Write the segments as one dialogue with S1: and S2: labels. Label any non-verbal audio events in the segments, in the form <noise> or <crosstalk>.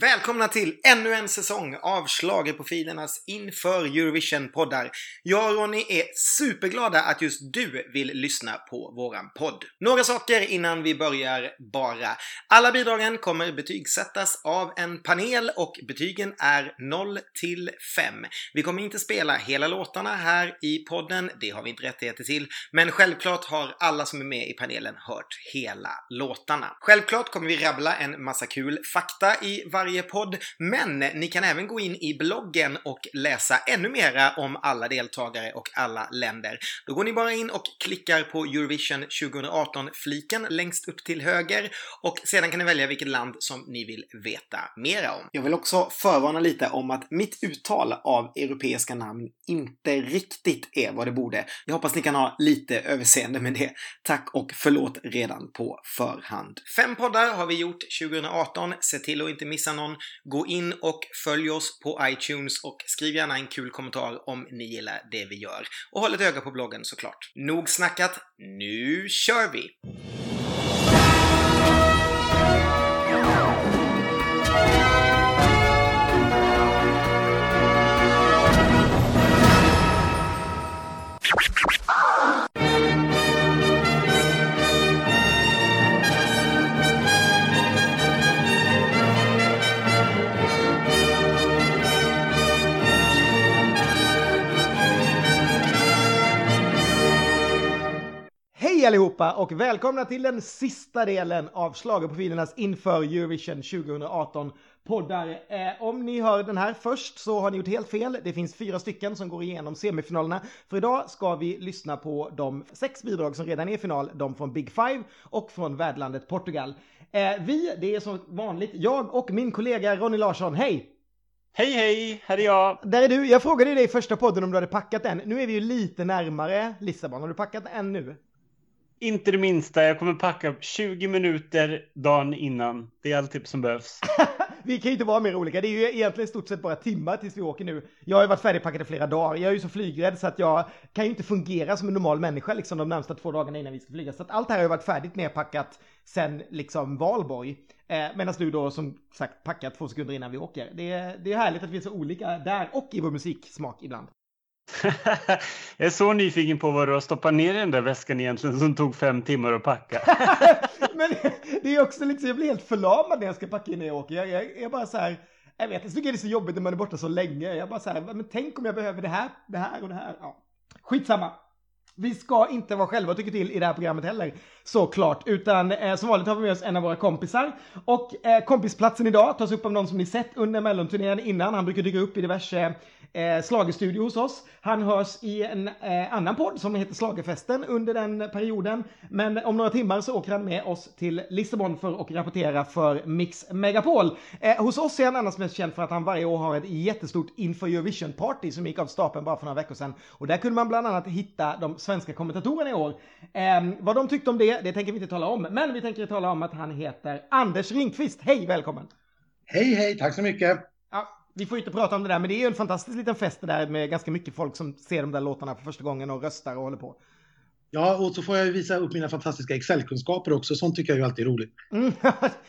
S1: Välkomna till ännu en säsong av Schlagerprofilernas inför Eurovision-poddar. Jag och Ronny är superglada att just du vill lyssna på våran podd. Några saker innan vi börjar bara. Alla bidragen kommer betygsättas av en panel och betygen är 0 till 5. Vi kommer inte spela hela låtarna här i podden, det har vi inte rättigheter till, men självklart har alla som är med i panelen hört hela låtarna. Självklart kommer vi rabbla en massa kul fakta i varje varje podd, men ni kan även gå in i bloggen och läsa ännu mera om alla deltagare och alla länder. Då går ni bara in och klickar på Eurovision 2018-fliken längst upp till höger och sedan kan ni välja vilket land som ni vill veta mera om. Jag vill också förvarna lite om att mitt uttal av europeiska namn inte riktigt är vad det borde. Jag hoppas ni kan ha lite överseende med det. Tack och förlåt redan på förhand. Fem poddar har vi gjort 2018. Se till att inte missa någon. Gå in och följ oss på iTunes och skriv gärna en kul kommentar om ni gillar det vi gör. Och håll ett öga på bloggen såklart. Nog snackat, nu kör vi!
S2: Hej allihopa och välkomna till den sista delen av Schlagerprofilernas inför Eurovision 2018 poddar. Eh, om ni hör den här först så har ni gjort helt fel. Det finns fyra stycken som går igenom semifinalerna. För idag ska vi lyssna på de sex bidrag som redan är i final, de från Big Five och från värdlandet Portugal. Eh, vi, det är som vanligt jag och min kollega Ronny Larsson. Hej!
S3: Hej hej, här är jag.
S2: Där är du. Jag frågade dig i första podden om du hade packat än. Nu är vi ju lite närmare Lissabon. Har du packat än nu?
S3: Inte det minsta. Jag kommer packa 20 minuter dagen innan. Det är allt typ som behövs. <laughs>
S2: vi kan ju inte vara mer olika. Det är ju egentligen i stort sett bara timmar tills vi åker nu. Jag har ju varit färdigpackad i flera dagar. Jag är ju så flygrädd så att jag kan ju inte fungera som en normal människa liksom de närmsta två dagarna innan vi ska flyga. Så att allt det här har ju varit färdigt nerpackat sen liksom valborg. Eh, Medan du då som sagt packat två sekunder innan vi åker. Det är, det är härligt att vi är så olika där och i vår musiksmak ibland
S3: jag är så nyfiken på vad du har stoppat ner i den där väskan egentligen som tog fem timmar att packa. <laughs>
S2: men det är också liksom, jag blir helt förlamad när jag ska packa innan jag åker. Jag, jag, jag bara så här, jag vet, jag tycker det är så jobbigt när man är borta så länge. Jag bara så här, men tänk om jag behöver det här, det här och det här. Ja. Skitsamma. Vi ska inte vara själva och tycka till i det här programmet heller, såklart. Utan eh, som vanligt har vi med oss en av våra kompisar. Och eh, kompisplatsen idag tas upp av någon som ni sett under mellonturnén innan. Han brukar dyka upp i diverse eh, slagestudio hos oss. Han hörs i en eh, annan podd som heter Slagerfesten under den perioden. Men om några timmar så åker han med oss till Lissabon för att rapportera för Mix Megapol. Eh, hos oss är han annars mest känd för att han varje år har ett jättestort Inför Eurovision-party som gick av stapeln bara för några veckor sedan. Och där kunde man bland annat hitta de svenska kommentatorerna i år. Eh, vad de tyckte om det, det tänker vi inte tala om. Men vi tänker tala om att han heter Anders Ringqvist. Hej, välkommen!
S4: Hej, hej, tack så mycket!
S2: Ja, vi får inte prata om det där, men det är ju en fantastisk liten fest det där med ganska mycket folk som ser de där låtarna för första gången och röstar och håller på.
S4: Ja, och så får jag visa upp mina fantastiska Excel-kunskaper också. Sånt tycker jag ju alltid är roligt.
S2: Mm, <laughs>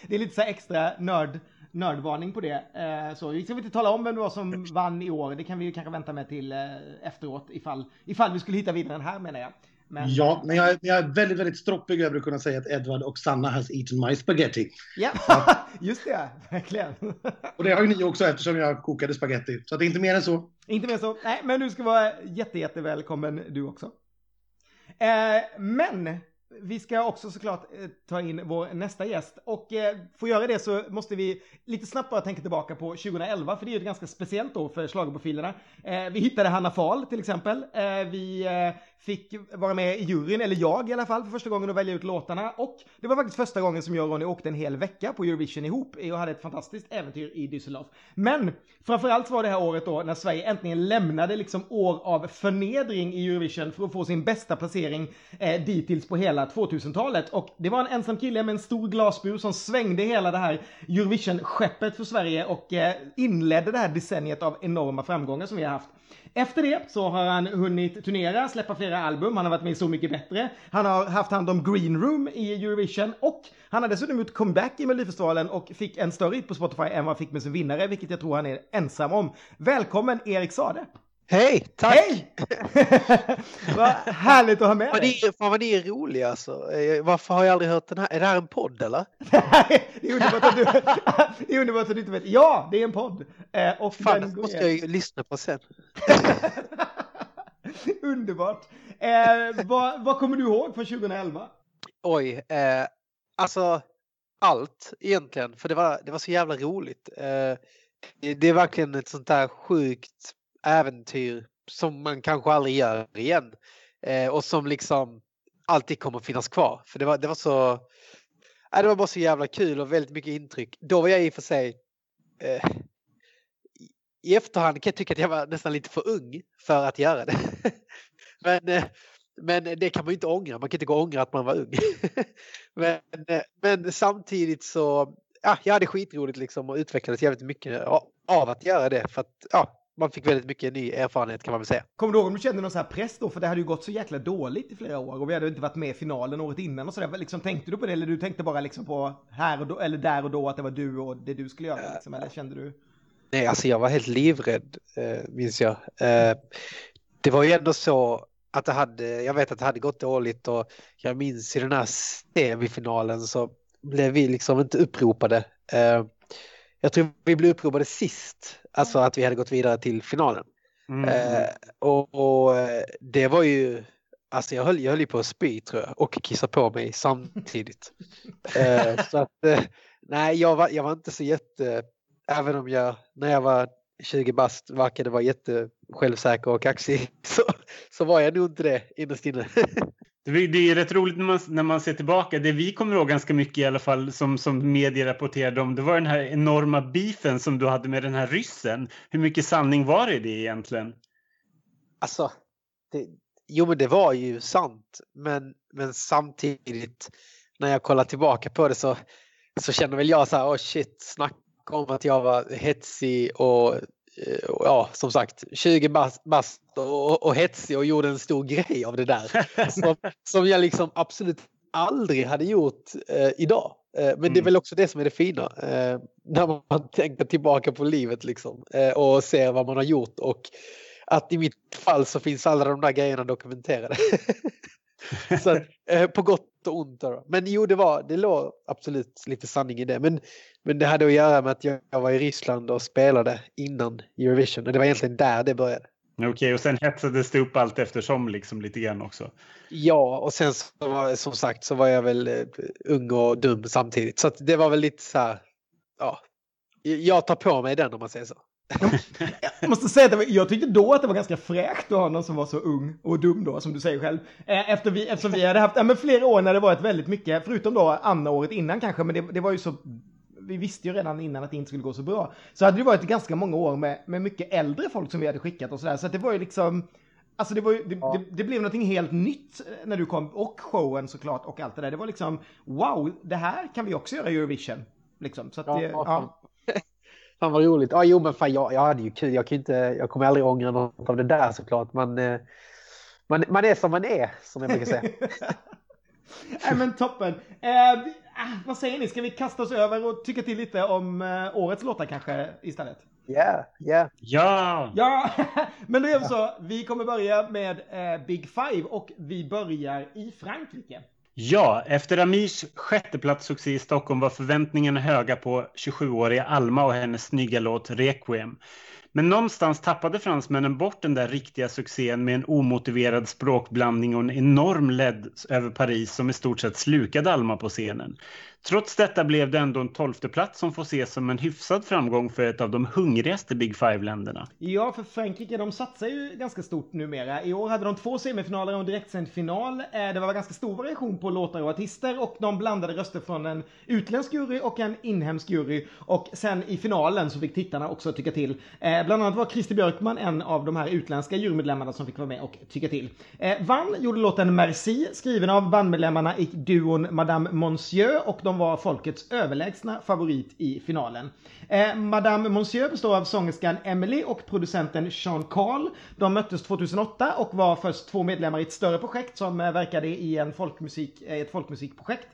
S2: det är lite så extra nörd, nördvarning på det. Eh, så vi ska inte tala om vem det var som vann i år. Det kan vi kanske vänta med till eh, efteråt ifall, ifall vi skulle hitta vinnaren här menar jag.
S4: Men... Ja, men jag, jag, är väldigt, väldigt stroppig över att kunna säga att Edward och Sanna has eaten my spaghetti.
S2: Ja, <laughs> just det, verkligen.
S4: och det har ju ni också eftersom jag kokade spaghetti. Så det är inte mer än så.
S2: Inte mer än så. Nej, men du ska vara jätte, jätte välkommen du också. Eh, men vi ska också såklart eh, ta in vår nästa gäst och eh, för att göra det så måste vi lite snabbt bara tänka tillbaka på 2011 för det är ju ett ganska speciellt år för schlagerprofilerna. Eh, vi hittade Hanna Fahl till exempel. Vi fick vara med i juryn, eller jag i alla fall, för första gången och välja ut låtarna. Och det var faktiskt första gången som jag och Ronny åkte en hel vecka på Eurovision ihop och hade ett fantastiskt äventyr i Düsseldorf. Men framförallt var det här året då när Sverige äntligen lämnade liksom år av förnedring i Eurovision för att få sin bästa placering eh, dittills på hela 2000-talet. Och det var en ensam kille med en stor glasbur som svängde hela det här Eurovision-skeppet för Sverige och eh, inledde det här decenniet av enorma framgångar som vi har haft. Efter det så har han hunnit turnera, släppa flera album, han har varit med i Så Mycket Bättre. Han har haft hand om Green Room i Eurovision och han har dessutom gjort comeback i Melodifestivalen och fick en större hit på Spotify än vad han fick med sin vinnare, vilket jag tror han är ensam om. Välkommen Erik Sade!
S5: Hej! Tack!
S2: Hej! <laughs> vad härligt att ha med dig!
S5: fan vad ni är roliga alltså. Eh, Varför har jag aldrig hört den här? Är det här en podd eller? <laughs>
S2: det är underbart att du, <laughs> det är underbart att du inte vet. Ja, det är en podd. Eh, och
S5: Fan,
S2: den
S5: måste jag ju lyssna på sen.
S2: Underbart. Eh, vad, vad kommer du ihåg från 2011?
S5: Oj, eh, alltså allt egentligen. För det var, det var så jävla roligt. Eh, det är verkligen ett sånt där sjukt äventyr som man kanske aldrig gör igen. Eh, och som liksom alltid kommer finnas kvar. För det var, det var så... Ja, det var bara så jävla kul och väldigt mycket intryck. Då var jag i och för sig... Eh, i- efterhand kan jag tycka att jag var nästan lite för ung för att göra det. <laughs> men, eh, men det kan man ju inte ångra. Man kan inte gå och ångra att man var ung. <laughs> men, eh, men samtidigt så... Ja, jag hade skitroligt liksom och utvecklades jävligt mycket av att göra det. För att ja, man fick väldigt mycket ny erfarenhet kan man väl säga.
S2: Kommer du ihåg om du kände någon så här press då? För det hade ju gått så jäkla dåligt i flera år och vi hade inte varit med i finalen året innan och sådär. Liksom, tänkte du på det eller du tänkte bara liksom på här och då, eller där och då att det var du och det du skulle göra? Liksom, eller kände du?
S5: Nej, alltså jag var helt livrädd, eh, minns jag. Eh, det var ju ändå så att det hade, jag vet att det hade gått dåligt och jag minns i den här semifinalen så blev vi liksom inte uppropade. Jag tror vi blev uppropade sist, alltså att vi hade gått vidare till finalen.
S3: Mm.
S5: Eh, och, och eh, det var ju, alltså jag höll, jag höll ju på att spy tror jag och kissa på mig samtidigt. <laughs> eh, så att, eh, nej jag var, jag var inte så jätte, även om jag när jag var 20 bast verkade vara jätte självsäker och kaxig <laughs> så, så var jag nog inte det innerst inne. <laughs>
S3: Det är det är rätt roligt när man, när man ser tillbaka. Det vi kommer ihåg ganska mycket i alla fall som, som media rapporterade om det var den här enorma beefen som du hade med den här ryssen. Hur mycket sanning var det i det egentligen?
S5: Alltså, det, jo men det var ju sant men, men samtidigt när jag kollar tillbaka på det så, så känner väl jag så här, oh shit, snacka om att jag var hetsig och ja, som sagt 20 bast, och, och hetsig och gjorde en stor grej av det där. <laughs> som, som jag liksom absolut aldrig hade gjort eh, idag. Eh, men det är
S3: Mm.
S5: väl också det som är det fina. Eh, när man <laughs> tänker tillbaka på livet liksom eh, och ser vad man har gjort och att i mitt fall så finns alla de där grejerna dokumenterade. <laughs> så att, eh, på gott och ont. Då. Men jo, det, var, det låg absolut lite sanning i det. Men, men det hade att göra med att jag, jag var i Ryssland och spelade innan Eurovision. Och det var egentligen där det började.
S3: Okej, och sen hetsades det upp allt eftersom liksom lite grann också.
S5: Ja, och sen så var, som sagt så var jag väl eh, ung och dum samtidigt. Så det var väl lite så här, ja. Jag tar på mig den om man säger så.
S2: Jag måste säga att det jag tyckte då att det var ganska fräckt att ha någon som var så ung och dum då, som du säger själv. Eh, Efter vi, eftersom vi hade haft ja, men flera år när det varit väldigt mycket, förutom då andra året innan kanske, men det, det var ju så vi visste ju redan innan att det inte skulle gå så bra. Så hade det varit ganska många år med, med mycket äldre folk som vi hade skickat och sådär. Så att det var ju liksom, alltså det var ju, det, det, det blev någonting helt nytt när du kom. Och showen såklart och allt det där. Det var liksom, wow, det här kan vi också göra i Eurovision. Liksom. Så att det,
S5: Ja,
S2: ja.
S5: Fan vad roligt. Ja, jo men fan jag, jag hade ju kul. Jag, kan inte, jag kommer aldrig ångra något av det där såklart. Man, eh, man, man är som man är, som jag brukar säga. <laughs>
S2: Nej men toppen. Eh, ah, vad säger ni, ska vi kasta oss över och tycka till lite om eh, årets låtar kanske istället?
S5: Ja, ja.
S3: Ja!
S2: Ja, <laughs> men då gör vi så. Vi kommer börja med eh, Big Five och vi börjar i Frankrike.
S3: Ja, efter Amirs sjätteplatssuccé i Stockholm var förväntningarna höga på 27-åriga Alma och hennes snygga låt Requiem. Men någonstans tappade fransmännen bort den där riktiga succén med en omotiverad språkblandning och en enorm LED över Paris som i stort sett slukade Alma på scenen. Trots detta blev det ändå en tolfte plats som får ses som en hyfsad framgång för ett av de hungrigaste Big Five-länderna.
S2: Ja, för Frankrike de satsar ju ganska stort numera. I år hade de två semifinaler och en direktsänd final. Eh, det var ganska stor variation på låtar och artister och de blandade röster från en utländsk jury och en inhemsk jury. Och sen i finalen så fick tittarna också tycka till. Eh, bland annat var Christer Björkman en av de här utländska jurymedlemmarna som fick vara med och tycka till. Eh, Vann gjorde låten Merci, skriven av bandmedlemmarna i duon Madame Monsieur och de som var folkets överlägsna favorit i finalen. Eh, Madame Monsieur består av sångerskan Emily och producenten Sean Carl. De möttes 2008 och var först två medlemmar i ett större projekt som verkade i en folkmusik, eh, ett folkmusikprojekt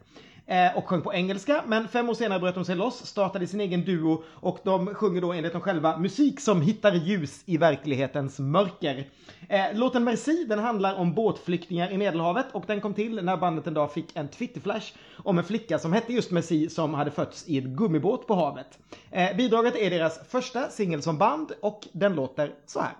S2: Eh, och sjöng på engelska. Men fem år senare bröt de sig loss, startade sin egen duo och de sjunger då enligt dem själva musik som hittar ljus i verklighetens mörker. Eh, låten Merci den handlar om båtflyktingar i Medelhavet och den kom till när bandet en dag fick en Twitterflash om en flicka som hette just Merci som hade fötts i ett gummibåt på havet. Eh, bidraget är deras första singel som band och den låter så här.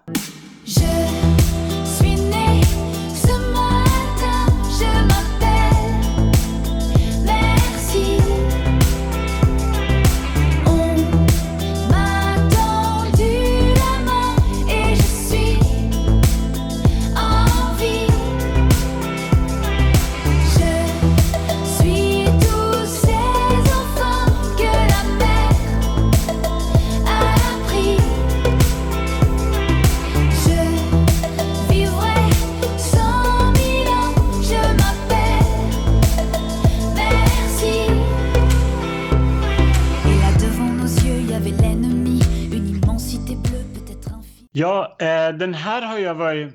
S3: Ja, eh, den här har jag varit...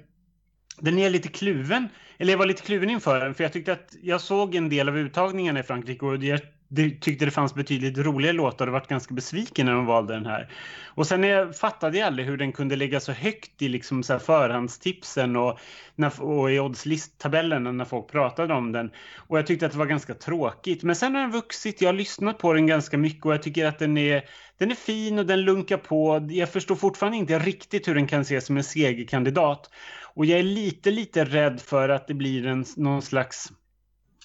S3: Den är lite kluven. Eller jag var lite kluven inför den. För jag tyckte att jag såg en del av uttagningarna i Frankrike och jag det, tyckte det fanns betydligt roligare låtar och varit ganska besviken när de valde den här. Och sen jag fattade jag aldrig hur den kunde ligga så högt i liksom så här förhandstipsen och, när, och i oddslisttabellerna när folk pratade om den. Och jag tyckte att det var ganska tråkigt. Men sen har den vuxit. Jag har lyssnat på den ganska mycket och jag tycker att den är, den är fin och den lunkar på. Jag förstår fortfarande inte riktigt hur den kan ses som en segerkandidat. Och jag är lite, lite rädd för att det blir en, någon slags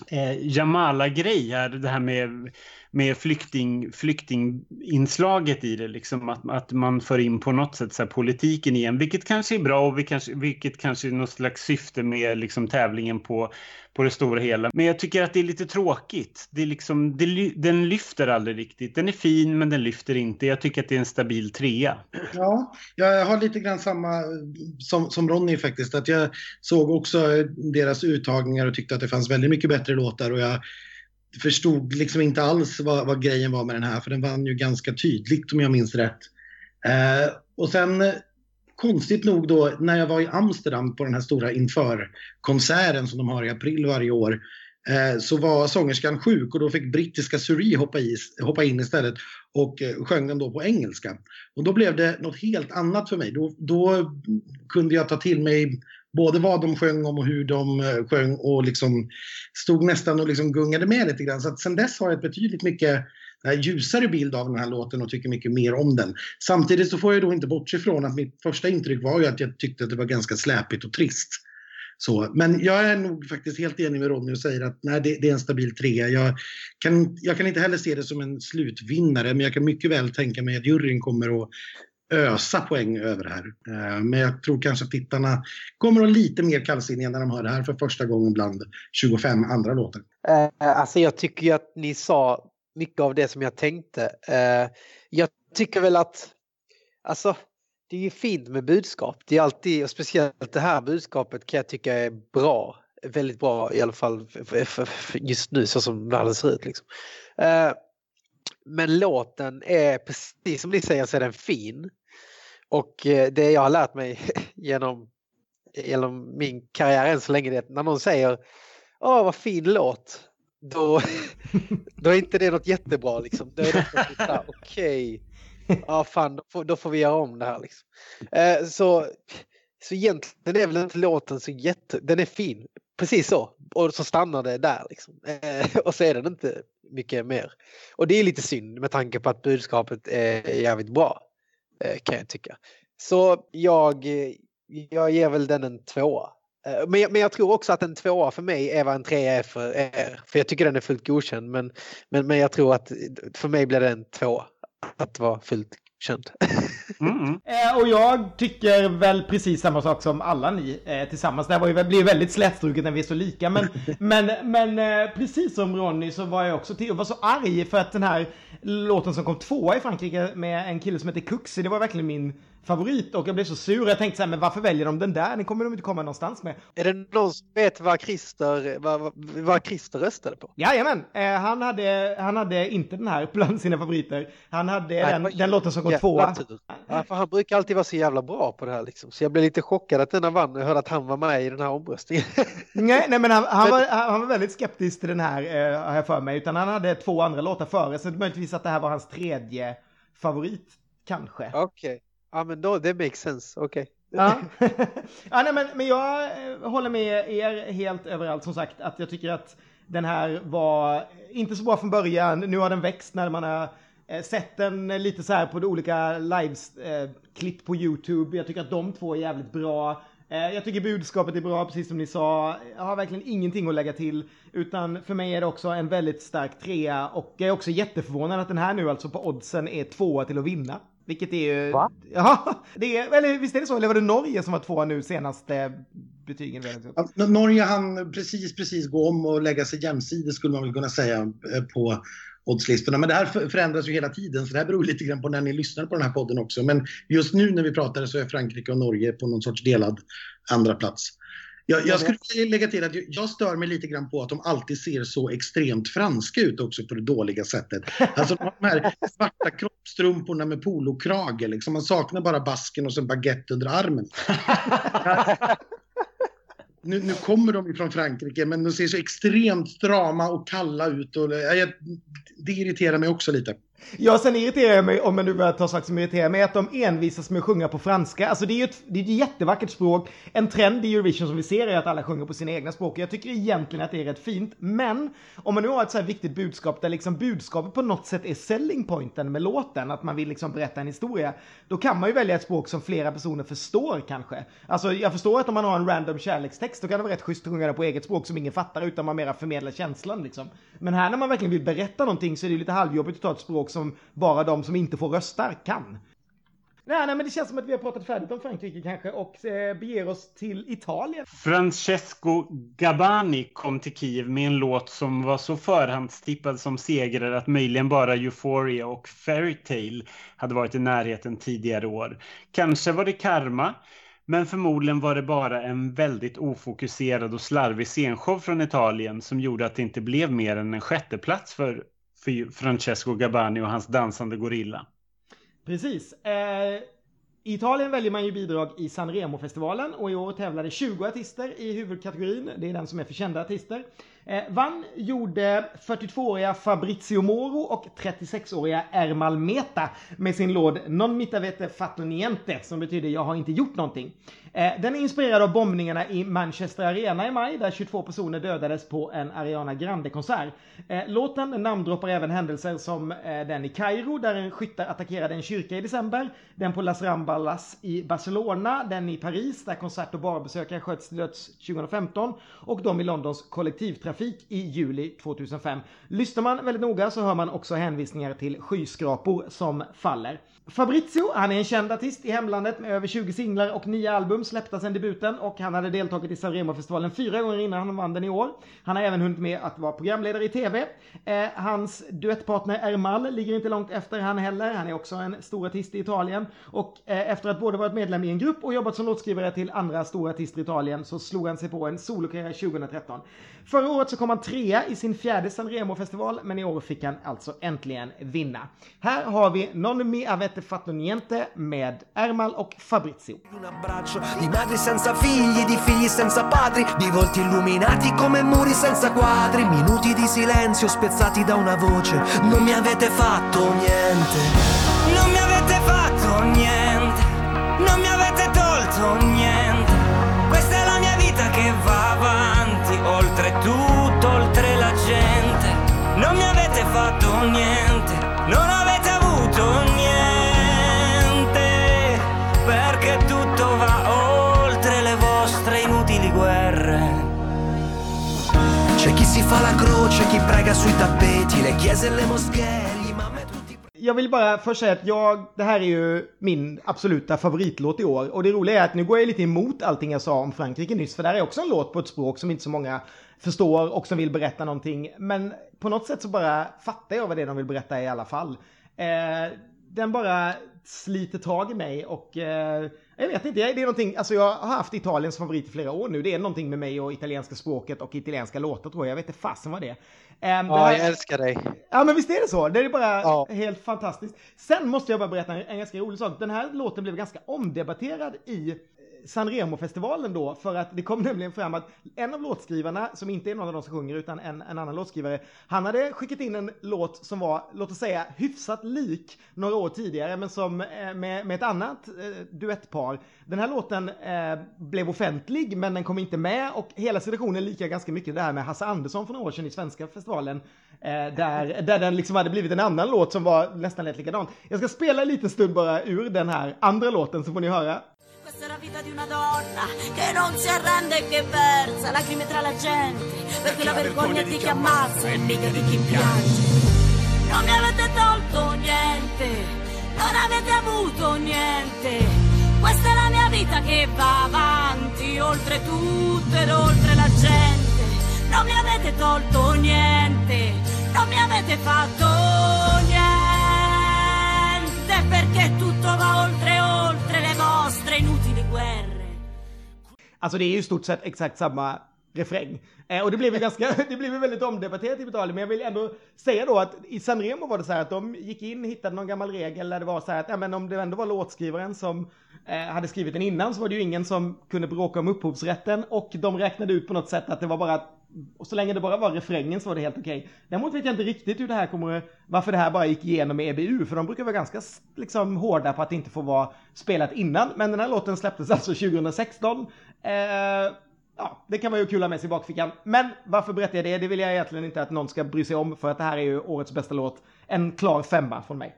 S3: eh, Jamala-grej här, det här med, med flykting, flyktinginslaget i det, liksom att, att man för in på något sätt så här, politiken igen, vilket kanske är bra och vilket, vilket kanske är något slags syfte med liksom, tävlingen på, på det stora hela. Men jag tycker att det är lite tråkigt. Det är liksom, det, den lyfter aldrig riktigt. Den är fin men den lyfter inte. Jag tycker att det är en stabil trea.
S4: Ja, jag har lite grann samma eh, som, som Ronny faktiskt. Att jag såg också eh, deras uttagningar och tyckte att det fanns väldigt mycket bättre låtar. Och jag förstod liksom inte alls vad, vad grejen var med den här. För den vann ju ganska tydligt om jag minns rätt. Eh, och sen konstigt nog då när jag var i Amsterdam på den här stora inför-konserten som de har i april varje år eh, så var sångerskan sjuk och då fick brittiska Suri hoppa, i, hoppa in istället och eh, sjöng den då på engelska. Och då blev det något helt annat för mig. Då, då kunde jag ta till mig både vad de sjöng om och hur de eh, sjöng och liksom stod nästan och liksom gungade med lite grann. Så att sen dess har jag ett betydligt mycket ljusare bild av den här låten och tycker mycket mer om den. Samtidigt så får jag då inte bortse ifrån att mitt första intryck var ju att jag tyckte att det var ganska släpigt och trist. Så, men jag är nog faktiskt helt enig med Ronny och säger att nej, det, det är en stabil trea. Jag kan, jag kan inte heller se det som en slutvinnare, men jag kan mycket väl tänka mig att juryn kommer att ösa poäng över det här. Eh, men jag tror kanske att tittarna kommer att vara lite mer kallsinniga när de hör det här för första gången bland 25 andra låtar.
S5: Eh, alltså jag tycker ju att ni sa mycket av det som jag tänkte. Eh, jag tycker väl att, alltså det är ju fint med budskap. Det är alltid, och speciellt det här budskapet kan jag tycka är bra. Väldigt bra i alla fall just nu så som världen ser ut. Liksom. Men låten är precis som ni säger så är den fin. Och det jag har lärt mig <laughs> genom, genom min karriär än så länge är att när någon säger Åh vad fin låt. Då, <laughs> då är inte det något jättebra liksom. Då är det okej. Okay. Ja fan, då får, då får vi göra om det här liksom. Eh, så, så egentligen är väl inte låten så jätte... Den är fin. Precis så. Och så stannar det där liksom. Eh, <laughs> och så är den inte mycket mer. Och det är lite synd med tanke på att budskapet är jävligt bra. Eh, kan jag tycka. Så jag, jag ger väl den en tvåa. Eh, men jag, men jag tror också att en tvåa för mig är vad en trea är för er. För jag tycker den är fullt godkänd. Men, men, men jag tror att för mig blir det en tvåa. Att vara fullt godkänd.
S3: Mm. <laughs>
S2: Eh, och jag tycker väl precis samma sak som alla ni eh, tillsammans. Det här var ju, blir ju väldigt slätstruket när vi är så lika. Men, <laughs> men, men eh, precis som Ronny så var jag också till och var så arg för att den här låten som kom tvåa i Frankrike med en kille som heter Kuxi, det var verkligen min favorit. Och jag blev så sur. Jag tänkte så här, men varför väljer de den där? Den kommer de inte komma någonstans med.
S5: Är det någon som vet vad Christer, vad, vad, Christer röstade på?
S2: Jajamän, eh, han, hade, han hade inte den här bland sina favoriter. Han hade
S5: Nej,
S2: den, den låten som
S5: jävla
S2: tvåa.
S5: Ja, för han brukar alltid vara så jävla bra på det här liksom. Så jag blev lite chockad att denna vann jag hörde att han var med i den här omröstningen. <laughs>
S2: Nej, nej men han, han, var, han var väldigt skeptisk till den här, eh, har jag för mig. Utan han hade två andra låtar före. Så möjligtvis att det här var hans tredje favorit, kanske.
S5: Okej, ja men då, det makes sense. Okej.
S2: Ja. <laughs> ja, nej, men, men jag eh, håller med er helt överallt som sagt att jag tycker att den här var inte så bra från början. Nu har den växt när man har eh, sett den lite så här på de olika lives-klipp på YouTube. Jag tycker att de två är jävligt bra. Eh, Jag tycker budskapet är bra, precis som ni sa. Jag har verkligen ingenting att lägga till. Utan för mig är det också en väldigt stark trea. Och jag är också jätteförvånad att den här nu alltså på oddsen är tvåa till att vinna. Vilket är ju...
S5: Va?
S2: Ja, <laughs> det är, eller visst är det så? Eller var det Norge som var tvåa nu senaste betygen?
S4: Ja, Norge hann precis, precis gå om och lägga sig jämsides skulle man väl kunna säga eh, på oddslistorna. Men det här för- förändras ju hela tiden så det här beror lite grann på när ni lyssnar på den här podden också. Men just nu när vi pratar så är Frankrike och Norge på någon sorts delad andra plats. Jag, jag skulle lägga till att jag- stör mig lite grann på att de alltid ser så extremt franska ut också på det dåliga sättet. Alltså de här svarta kroppstrumporna med polokrage liksom. Man saknar bara basken och så en baguette under armen. Nu, nu kommer de ju från Frankrike, men de ser så extremt strama och kalla ut. Och, ja, jag, det irriterar mig också lite.
S2: Ja, sen irriterar jag mig, om jag nu börjar ta saker som irriterar mig, att de envisas med att sjunga på franska. Alltså det är ju ett, det är ett jättevackert språk. En trend i Eurovision som vi ser är att alla sjunger på sina egna språk. Jag tycker egentligen att det är rätt fint. Men om man nu har ett så här viktigt budskap där liksom budskapet på något sätt är selling pointen med låten, att man vill liksom berätta en historia, då kan man ju välja ett språk som flera personer förstår kanske. Alltså jag förstår att om man har en random kärlekstext, då kan det vara rätt schysst att sjunga den på eget språk som ingen fattar, utan man mera förmedlar känslan liksom. Men här när man verkligen vill berätta någonting så är det ju lite halvjobbigt att ta ett språk som bara de som inte får rösta kan. Nej, nej, men det känns som att vi har pratat färdigt om Frankrike kanske och eh, beger oss till Italien.
S3: Francesco Gabani kom till Kiev med en låt som var så förhandstippad som segrare att möjligen bara Euphoria och Fairytale hade varit i närheten tidigare år. Kanske var det karma, men förmodligen var det bara en väldigt ofokuserad och slarvig scenshow från Italien som gjorde att det inte blev mer än en sjätteplats för, för Francesco Gabani och hans dansande gorilla.
S2: Precis. Eh, I Italien väljer man ju bidrag i Sanremo-festivalen och i år tävlade 20 artister i huvudkategorin. Det är den som är för kända artister. Eh, vann gjorde 42-åriga Fabrizio Moro och 36-åriga Ermal Meta med sin låt Non mitavete fatto niente som betyder jag har inte gjort någonting. Eh, den är inspirerad av bombningarna i Manchester Arena i maj där 22 personer dödades på en Ariana Grande-konsert. Eh, låten namndroppar även händelser som eh, den i Kairo där en skyttar attackerade en kyrka i december, den på Las Rambalas i Barcelona, den i Paris där konsert och barbesökare sköts till döds 2015 och de i Londons kollektivtrafik i juli 2005. Lyssnar man väldigt noga så hör man också hänvisningar till skyskrapor som faller. Fabrizio, han är en känd artist i hemlandet med över 20 singlar och 9 album släppta sedan debuten och han hade deltagit i Sanremo-festivalen fyra gånger innan han vann den i år. Han har även hunnit med att vara programledare i TV. Eh, hans duettpartner Ermal ligger inte långt efter han heller. Han är också en stor artist i Italien och eh, efter att både varit medlem i en grupp och jobbat som låtskrivare till andra stora artister i Italien så slog han sig på en solokarriär 2013. Förra året så kom han trea i sin fjärde Sanremo-festival men i år fick han alltså äntligen vinna. Här har vi Non mi avete fatto niente med Ermal och Fabrizio.
S6: Un abbraccio di madri senza figli, di figli senza padri, di volti illuminati come muri senza quadri, minuti di silenzio spezzati da una voce. Non mi avete fatto niente, fa la croce, chi prega sui tappeti, le chiese e le moschee, gli tutti...
S2: jag vill bara först säga att jag, det här är ju min absoluta favoritlåt i år. Och det roliga är att nu går jag lite emot allting jag sa om Frankrike nyss, för det här är också en låt på ett språk som inte så många förstår och som vill berätta någonting. Men på något sätt så bara fattar jag vad det är de vill berätta i alla fall. Eh, den bara sliter tag i mig och eh, jag vet inte, det är någonting, alltså jag har haft Italiens favorit i flera år nu. Det är någonting med mig och italienska språket och italienska låtar tror jag. Jag vet inte fasen vad det är. Um,
S5: ja, här... jag älskar dig.
S2: Ja, men visst är det så. Det är bara ja. helt fantastiskt. Sen måste jag bara berätta en, en ganska rolig sak. Den här låten blev ganska omdebatterad i Sanremo-festivalen då, för att det kom <laughs> nämligen fram att en av låtskrivarna, som inte är någon av de som sjunger utan en, en annan låtskrivare, han hade skickat in en låt som var, låt oss säga, hyfsat lik några år tidigare, men som eh, med, med ett annat eh, duettpar. Den här låten eh, blev offentlig, men den kom inte med och hela situationen likar ganska mycket det här med Hasse Andersson för några år sedan i svenska festivalen. Eh, där, där den liksom hade blivit en annan låt som var nästan lite likadan. Jag ska spela en liten stund bara ur den här andra låten så får ni höra. Questa è la vita di una donna che non si arrende e che versa lacrime tra la gente perché la vergogna di chi ammazza e mica di chi piange. Non mi avete tolto niente, non avete avuto niente. Questa è la mia vita che va avanti oltre tutto ed oltre la gente. Non mi avete tolto niente, non mi avete fatto niente perché tutto va oltre oltre vostre inutili guerre. Alltså det är ju i stort sett exakt samma refräng. Eh, och det blev, ganska, <laughs> det blev väldigt omdebatterat i Italien, men jag vill ändå säga då att i Sanremo var det så här att de gick in, hittade någon gammal regel där det var så här att ja, men om det ändå var låtskrivaren som eh, hade skrivit den innan så var det ju ingen som kunde bråka om upphovsrätten och de räknade ut på något sätt att det var bara och så länge det bara var refrängen så var det helt okej. Okay. Däremot vet jag inte riktigt hur det här kommer, varför det här bara gick igenom med EBU, för de brukar vara ganska liksom hårda på att det inte får vara spelat innan. Men den här låten släpptes alltså 2016. Eh, ja, det kan vara ju kul att ha med sig i bakfickan. Men varför berättar jag det? Det vill jag egentligen inte att någon ska bry sig om, för att det här är ju årets bästa låt. En klar femma från mig.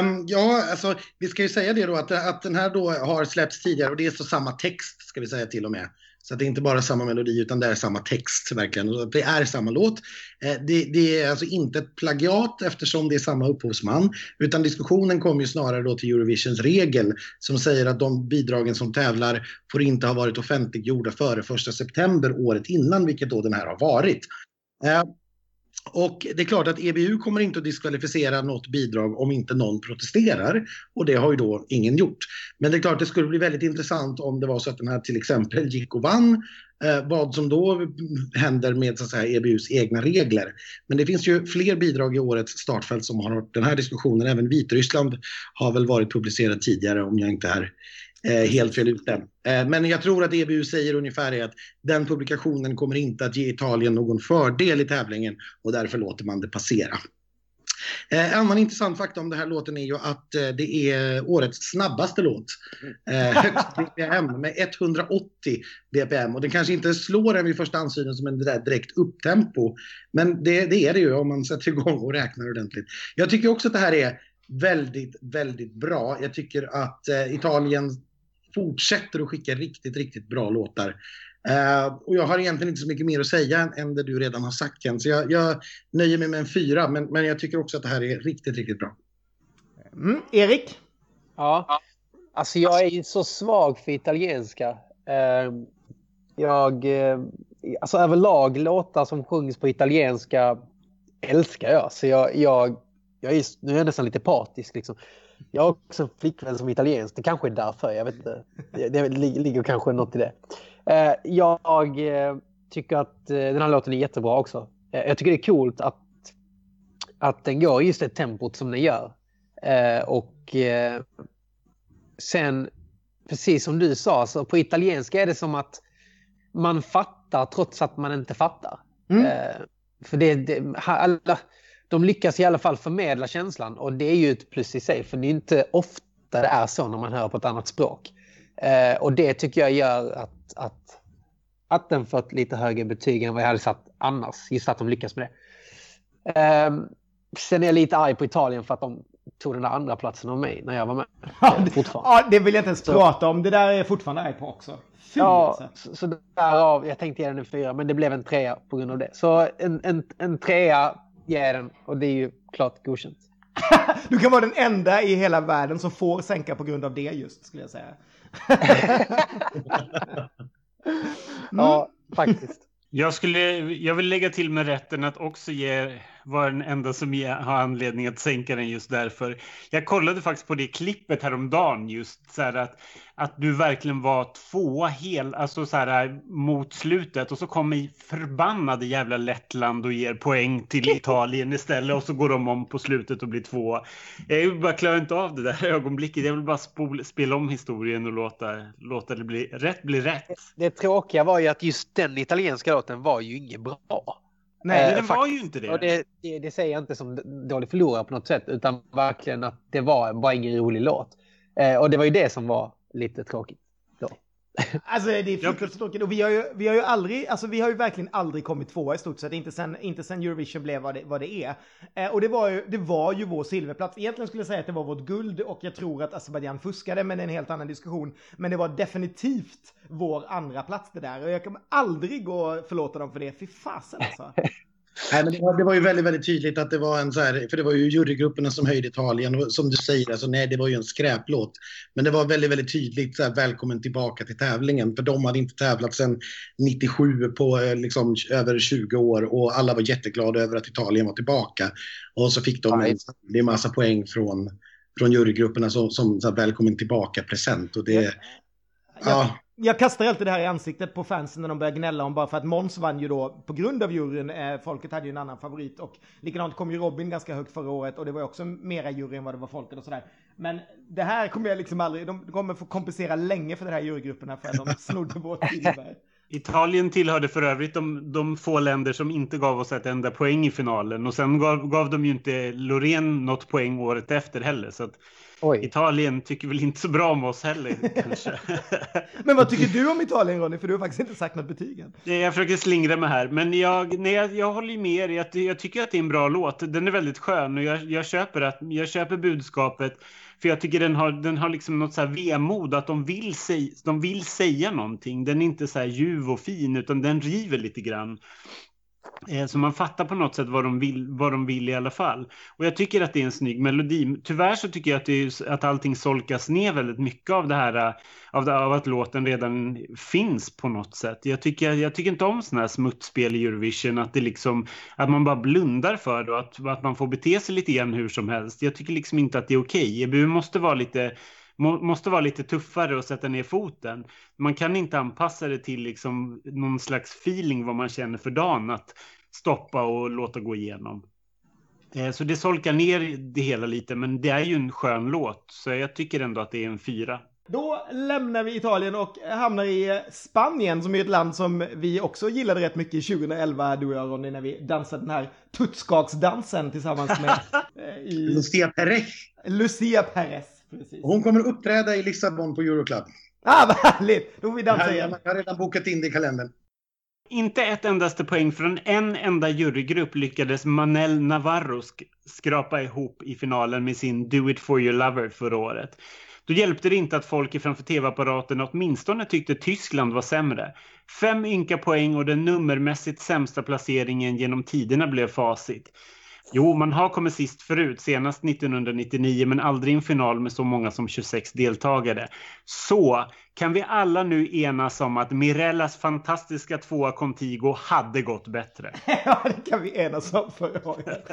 S4: Um, ja, alltså vi ska ju säga det då att, att den här då har släppts tidigare och det är så samma text ska vi säga till och med. Så det är inte bara samma melodi utan det är samma text verkligen. Det är samma låt. Eh, det, det, är alltså inte ett plagiat eftersom det är samma upphovsman. Utan diskussionen kommer ju snarare då till Eurovisions regel som säger att de bidragen som tävlar får inte ha varit offentliggjorda före 1 september året innan, vilket då den här har varit. Eh, och det är klart att EBU kommer inte att diskvalificera något bidrag om inte någon protesterar. Och det har ju då ingen gjort. Men det är klart det skulle bli väldigt intressant om det var så att den här till exempel gick och vann. Eh, vad som då händer med så att säga, EBUs egna regler. Men det finns ju fler bidrag i årets startfält som har den här diskussionen. Även Vitryssland har väl varit publicerat tidigare om jag inte är Eh, helt fel ute. Eh, men jag tror att EBU säger ungefär är att den publikationen kommer inte att ge Italien någon fördel i tävlingen och därför låter man det passera. Eh, en eh, annan intressant fakta om den här låten är ju att eh, det är årets snabbaste låt. Eh, högst BPM med 180 BPM och den kanske inte slår den vid första ansynen som en direkt upptempo. Men det, det är det ju om man sätter igång och räknar ordentligt. Jag tycker också att det här är väldigt, väldigt bra. Jag tycker att eh, Italien fortsätter att skicka riktigt, riktigt bra låtar. Uh, och jag har egentligen inte så mycket mer att säga än, än det du redan har sagt Ken. Så jag, jag nöjer mig med en fyra, men, men jag tycker också att det här är riktigt, riktigt bra.
S2: Mm. Erik?
S5: Ja, alltså jag är ju så svag för italienska. Uh, jag, uh, alltså överlag låtar som sjungs på italienska älskar jag. Så jag, jag, jag är, nu är jag nästan lite patisk liksom. Jag har också en flickvän som är italiensk. Det kanske är därför. Jag vet inte. Det, det ligger kanske något i det. Eh, jag eh, tycker att eh, den här låten är jättebra också. Jag tycker det är coolt att, att den går just det tempot som den gör. Och sen, precis som du sa, så på italienska är det som att man fattar trots att man inte fattar. Mm. För det, det alla, de lyckas i alla fall förmedla känslan och det är ju ett plus i sig för det är inte ofta det är så när man hör på ett annat språk. Eh, och det tycker jag gör att, att, att den fått lite högre betyg än vad jag hade satt annars. Just att de lyckas med det. Eh, sen är jag lite arg på Italien för att de tog den där andra platsen av mig när jag var med. <laughs>
S2: Ja, det, ja, det vill jag inte ens så. prata om. Det där är jag fortfarande arg på också.
S5: Fy, ja, alltså. så, så därav, jag tänkte ge den en fyra, men det blev en trea på grund av det. Så en, en, en trea ger den och det är ju klart godkänt. <laughs>
S2: Du kan vara den enda i hela världen som får sänka på grund av det just, skulle jag säga. <laughs>
S5: Ja, faktiskt.
S3: Jag, skulle, jag vill lägga till med rätten att också ge, var den enda som har anledning att sänka den just därför. Jag kollade faktiskt på det klippet häromdagen just så här att, att du verkligen var tvåa hel, alltså så här mot slutet och så kommer förbannade jävla Lettland och ger poäng till Italien istället och så går de om på slutet och blir tvåa. Jag bara klarar inte av det där <laughs> ögonblicket. Jag vill bara spol, spela om historien och låta, låta det bli rätt bli rätt.
S5: Det tråkiga var ju att just den italienska låten var ju inget bra.
S2: Nej,
S3: det
S5: Eh,
S3: var
S5: faktiskt.
S3: ju inte det.
S5: Och det, det, det säger jag inte som dålig förlorare på något sätt, utan verkligen att det var bara ingen rolig låt. Eh, och det var ju det som var lite tråkigt.
S2: Alltså det är fruktansvärt tråkigt och vi har, ju, vi har ju aldrig, alltså vi har ju verkligen aldrig kommit tvåa i stort sett, inte sen, inte sen Eurovision blev vad det, vad det är. Eh, och det var, ju, det var ju vår silverplats. Egentligen skulle jag säga att det var vårt guld och jag tror att Azerbajdzjan fuskade, men det är en helt annan diskussion. Men det var definitivt vår andra plats det där och jag kommer aldrig gå och förlåta dem för det, fy fasen alltså. <laughs>
S4: Nej, men det, var, det var ju väldigt, väldigt tydligt att det var en så här, för det var ju jurygrupperna som höjde Italien och som du säger, alltså nej, det var ju en skräplåt. Men det var väldigt, väldigt tydligt så här, välkommen tillbaka till tävlingen, för de hade inte tävlat sedan 97 på eh, liksom över 20 år och alla var jätteglada över att Italien var tillbaka. Och så fick de en, en massa poäng från, från jurygrupperna som, som så här, välkommen tillbaka-present. Och det, ja,
S2: Jag kastar alltid det här i ansiktet på fansen när de börjar gnälla om bara för att Måns vann ju då på grund av juryn. Eh, folket hade ju en annan favorit och likadant kom ju Robin ganska högt förra året och det var ju också mera jury än vad det var folket och sådär. Men det här kommer jag liksom aldrig, de kommer få kompensera länge för de här jurygrupperna för att de <laughs> snodde vårt silver.
S3: Italien tillhörde för övrigt de, de få länder som inte gav oss ett enda poäng i finalen och sen gav, gav de ju inte Loreen något poäng året efter heller så att
S5: Oj.
S3: Italien tycker väl inte så bra om oss heller kanske. <laughs>
S2: Men vad tycker du om Italien Ronny? För du har faktiskt inte sagt något betyg än.
S3: Jag försöker slingra mig här, men jag, nej, jag, jag håller med er. Jag, jag tycker att det är en bra låt. Den är väldigt skön och jag, jag, köper, att, jag köper budskapet. För jag tycker den har, den har liksom något så här vemod, att de vill, säga, de vill säga någonting. Den är inte så här ljuv och fin, utan den river lite grann. Eh, så man fattar på något sätt vad de, vill, vad de vill i alla fall. Och jag tycker att det är en snygg melodi. Tyvärr så tycker jag att, det är, att allting solkas ner väldigt mycket av det här, eh, av, det, av att låten redan finns på något sätt. Jag tycker, jag tycker inte om sådana här smutsspel i Eurovision, att, det liksom, att man bara blundar för det och att, att man får bete sig lite grann hur som helst. Jag tycker liksom inte att det är okej. EBU måste vara lite må, måste vara lite tuffare och sätta ner foten. Man kan inte anpassa det till liksom någon slags feeling vad man känner för dagen att stoppa och låta gå igenom. Eh, Så det solkar ner det hela lite, men det är ju en skön låt, så jag tycker ändå att det är en fyra.
S2: Då lämnar vi Italien och hamnar i Spanien som är ett land som vi också gillade rätt mycket 2011, du och jag Ronny, när vi dansade den här tutskaksdansen tillsammans med <laughs> eh, i
S4: Lucia Perez.
S2: Lucia Perez. Precis.
S4: Hon kommer att uppträda i Lissabon på Euroclub.
S2: Ah, vad härligt! Då får vi dansa
S4: Jag
S2: igen.
S4: har redan bokat in det i kalendern.
S3: Inte ett endaste poäng från en enda jurygrupp lyckades Manel Navarro sk skrapa ihop i finalen med sin Do It For Your Lover förra året. Då hjälpte det inte att folk framför tv-apparaten åtminstone tyckte Tyskland var sämre. Fem ynka poäng och den nummermässigt sämsta placeringen genom tiderna blev facit. Jo, man har kommit sist förut, senast 1999, men aldrig i en final med så många som 26 deltagare. Så kan vi alla nu enas om att Mirellas fantastiska tvåa Contigo hade gått bättre. <laughs>
S2: ja, det kan vi enas om förra året.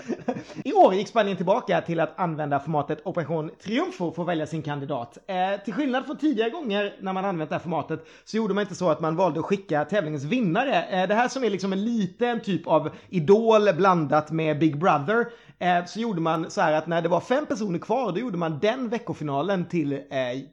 S2: I år gick Spanien tillbaka till att använda formatet Operation Triumfo för att välja sin kandidat. Eh, till skillnad från tidigare gånger när man använt det här formatet så gjorde man inte så att man valde att skicka tävlingens vinnare. Eh, det här som är liksom en liten typ av Idol blandat med Big Brother. Eh, så gjorde man så här att när det var fem personer kvar då gjorde man den veckofinalen till eh,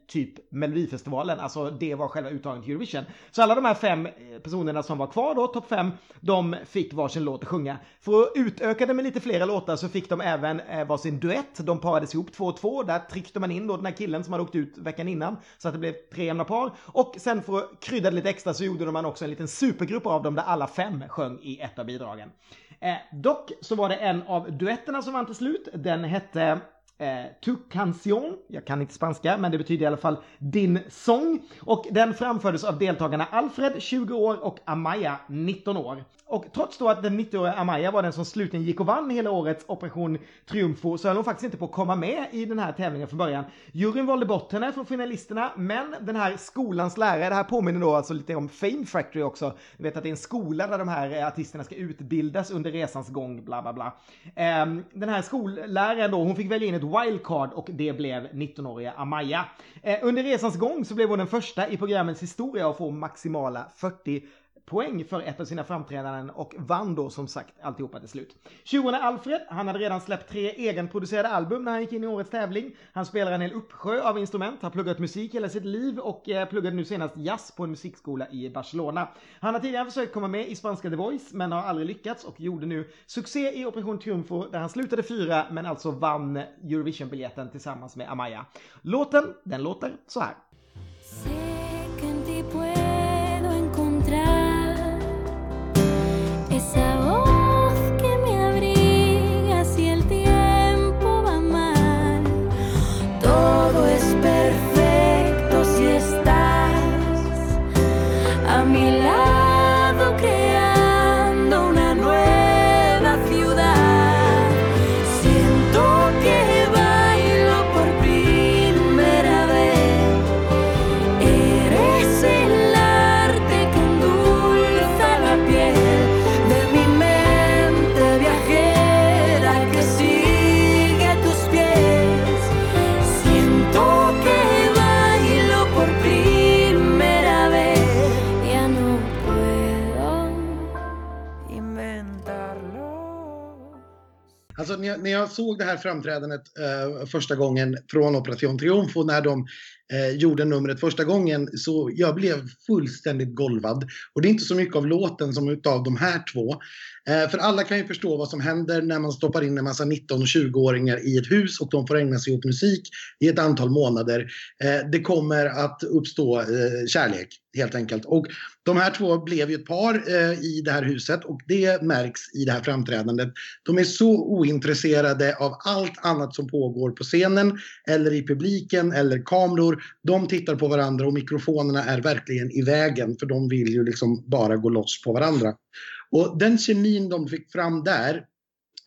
S2: typ Melodifestivalen. Alltså det var själva uttagningen till Eurovision. Så alla de här fem eh, personerna som var kvar då, topp fem, de fick varsin låt att sjunga. För att utöka det med lite flera låtar så fick de även eh, varsin duett. De parades ihop två och två. Där tryckte man in då den här killen som hade åkt ut veckan innan. Så att det blev tre jämna par. Och sen för att krydda det lite extra så gjorde man också en liten supergrupp av dem där alla fem sjöng i ett av bidragen. Eh, dock så var det en av duetterna som vann till slut. Den hette eh, Tu Canción. Jag kan inte spanska, men det betyder i alla fall din sång. Och den framfördes av deltagarna Alfred, 20 år, och Amaya, 19 år. Och trots då att den 90-åriga Amaya var den som slutligen gick och vann hela årets Operation Triumfo så höll hon faktiskt inte på att komma med i den här tävlingen från början. Juryn valde bort henne från finalisterna, men den här skolans lärare, det här påminner då alltså lite om Fame Factory också. Du vet att det är en skola där de här eh, artisterna ska utbildas under resans gång, bla bla bla. Ehm, den här skolläraren då, hon fick välja in ett wildcard och det blev 19-åriga Amaya. Eh, under resans gång så blev hon den första i programmets historia att få maximala 40 poäng för ett av sina framträdanden och vann då som sagt alltihopa till slut. 20 Alfred, han hade redan släppt tre egenproducerade album när han gick in i årets tävling. Han spelar en hel uppsjö av instrument, har pluggat musik hela sitt liv och eh, pluggade nu senast jazz på en musikskola i Barcelona. Han har tidigare försökt komma med i spanska The Voice men har aldrig lyckats och gjorde nu succé i Operation Triumfo där han slutade fyra men alltså vann Eurovision-biljetten tillsammans med Amaya. Låten, den låter så här.
S4: Alltså när jag, när jag såg det här framträdandet eh, första gången från Operation Triumfo när de eh, gjorde numret första gången så jag blev fullständigt golvad. Och det är inte så mycket av låten som utav de här två. Eh, för alla kan ju förstå vad som händer när man stoppar in en massa 19 och 20-åringar i ett hus och de får ägna sig åt musik i ett antal månader. Eh, det kommer att uppstå eh, kärlek helt enkelt. Och de här två blev ju ett par eh, i det här huset och det märks i det här framträdandet. De är så ointresserade av allt annat som pågår på scenen eller i publiken eller kameror. De tittar på varandra och mikrofonerna är verkligen i vägen för de vill ju liksom bara gå loss på varandra. Och den kemin de fick fram där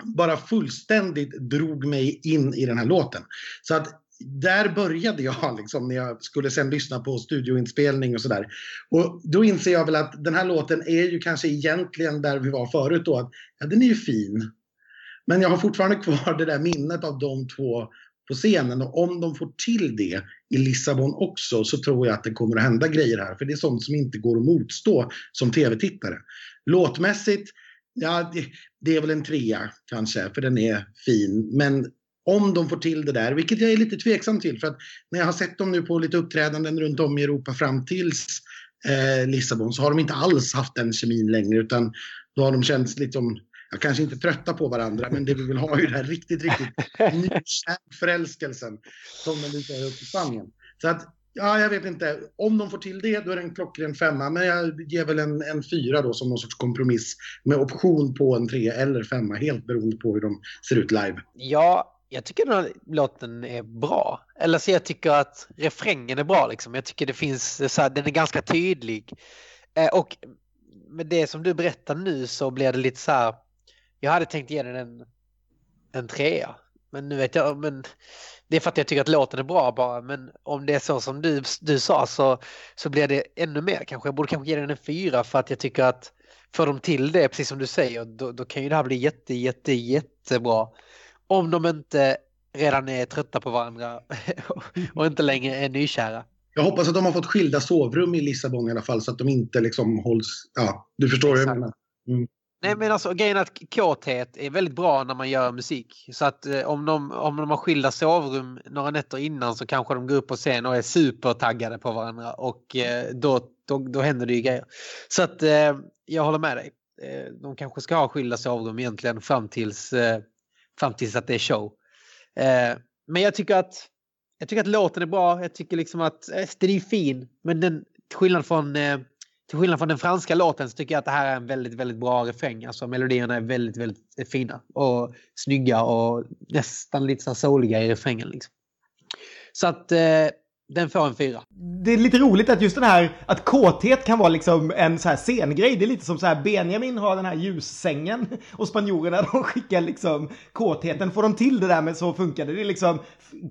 S4: bara fullständigt drog mig in i den här låten. Så att där började jag <laughs> liksom när jag skulle sen lyssna på studioinspelning och sådär. Och då inser jag väl att den här låten är ju kanske egentligen där vi var förut då. Att, ja, den är ju fin. Men jag har fortfarande kvar det där minnet av de två på scenen och om de får till det i Lissabon också så tror jag att det kommer att hända grejer här. För det är sånt som inte går att motstå som tv-tittare. Låtmässigt, ja det, det är väl en trea kanske för den är fin. Men om de får till det där, vilket jag är lite tveksam till för att när jag har sett dem nu på lite uppträdanden runt om i Europa fram tills eh, Lissabon så har de inte alls haft den kemin längre utan då har de känts liksom, ja, kanske inte trötta på varandra men det vi vill ha är ju den här riktigt, riktigt <laughs> förälskelsen som de visar upp i Spanien. Så att, ja, jag vet inte. Om de får till det, då är det en klockren femma. Men jag ger väl en, en fyra då som någon sorts kompromiss med option på en tre eller femma, helt beroende på hur de ser ut live.
S5: Ja, jag tycker den här låten är bra. Eller så jag tycker att refrängen är bra liksom. Jag tycker det finns, så här, den är ganska tydlig. Eh, och med det som du berättar nu så blir det lite så här. Jag hade tänkt ge den en, en trea. Men nu vet jag, men det är för att jag tycker att låten är bra bara. Men om det är så som du, du sa så, så blir det ännu mer kanske. Jag borde kanske ge den en fyra för att jag tycker att får de till det, precis som du säger, då, då kan ju det här bli jätte, jätte, jättebra. Om de inte redan är trötta på varandra <laughs> och inte längre är nykära.
S4: Jag hoppas att de har fått skilda sovrum i Lissabon i alla fall så att de inte liksom hålls... Ja, du förstår hur jag menar. Mm.
S5: Nej men alltså grejen att kåthet är väldigt bra när man gör musik. Så att eh, om, de, om de har skilda sovrum några nätter innan så kanske de går upp på scen och är supertaggade på varandra och eh, då, då, då händer det ju grejer. Så att eh, jag håller med dig. Eh, de kanske ska ha skilda sovrum egentligen fram tills, eh, fram tills att det är show. Eh, men jag tycker att jag tycker att låten är bra. Jag tycker liksom att den är fin. Men den, till skillnad från till skillnad från den franska låten så tycker jag att det här är en väldigt, väldigt bra refräng. Alltså melodierna är väldigt, väldigt fina och snygga och nästan lite så här souliga i refrängen. Liksom. Så att eh, den får en fyra.
S2: Det är lite roligt att just den här, att kåthet kan vara liksom en så här scengrej. Det är lite som så här Benjamin har den här ljussängen <laughs> och spanjorerna de skickar liksom kåtheten. Får de till det där med så funkar det. Det är liksom,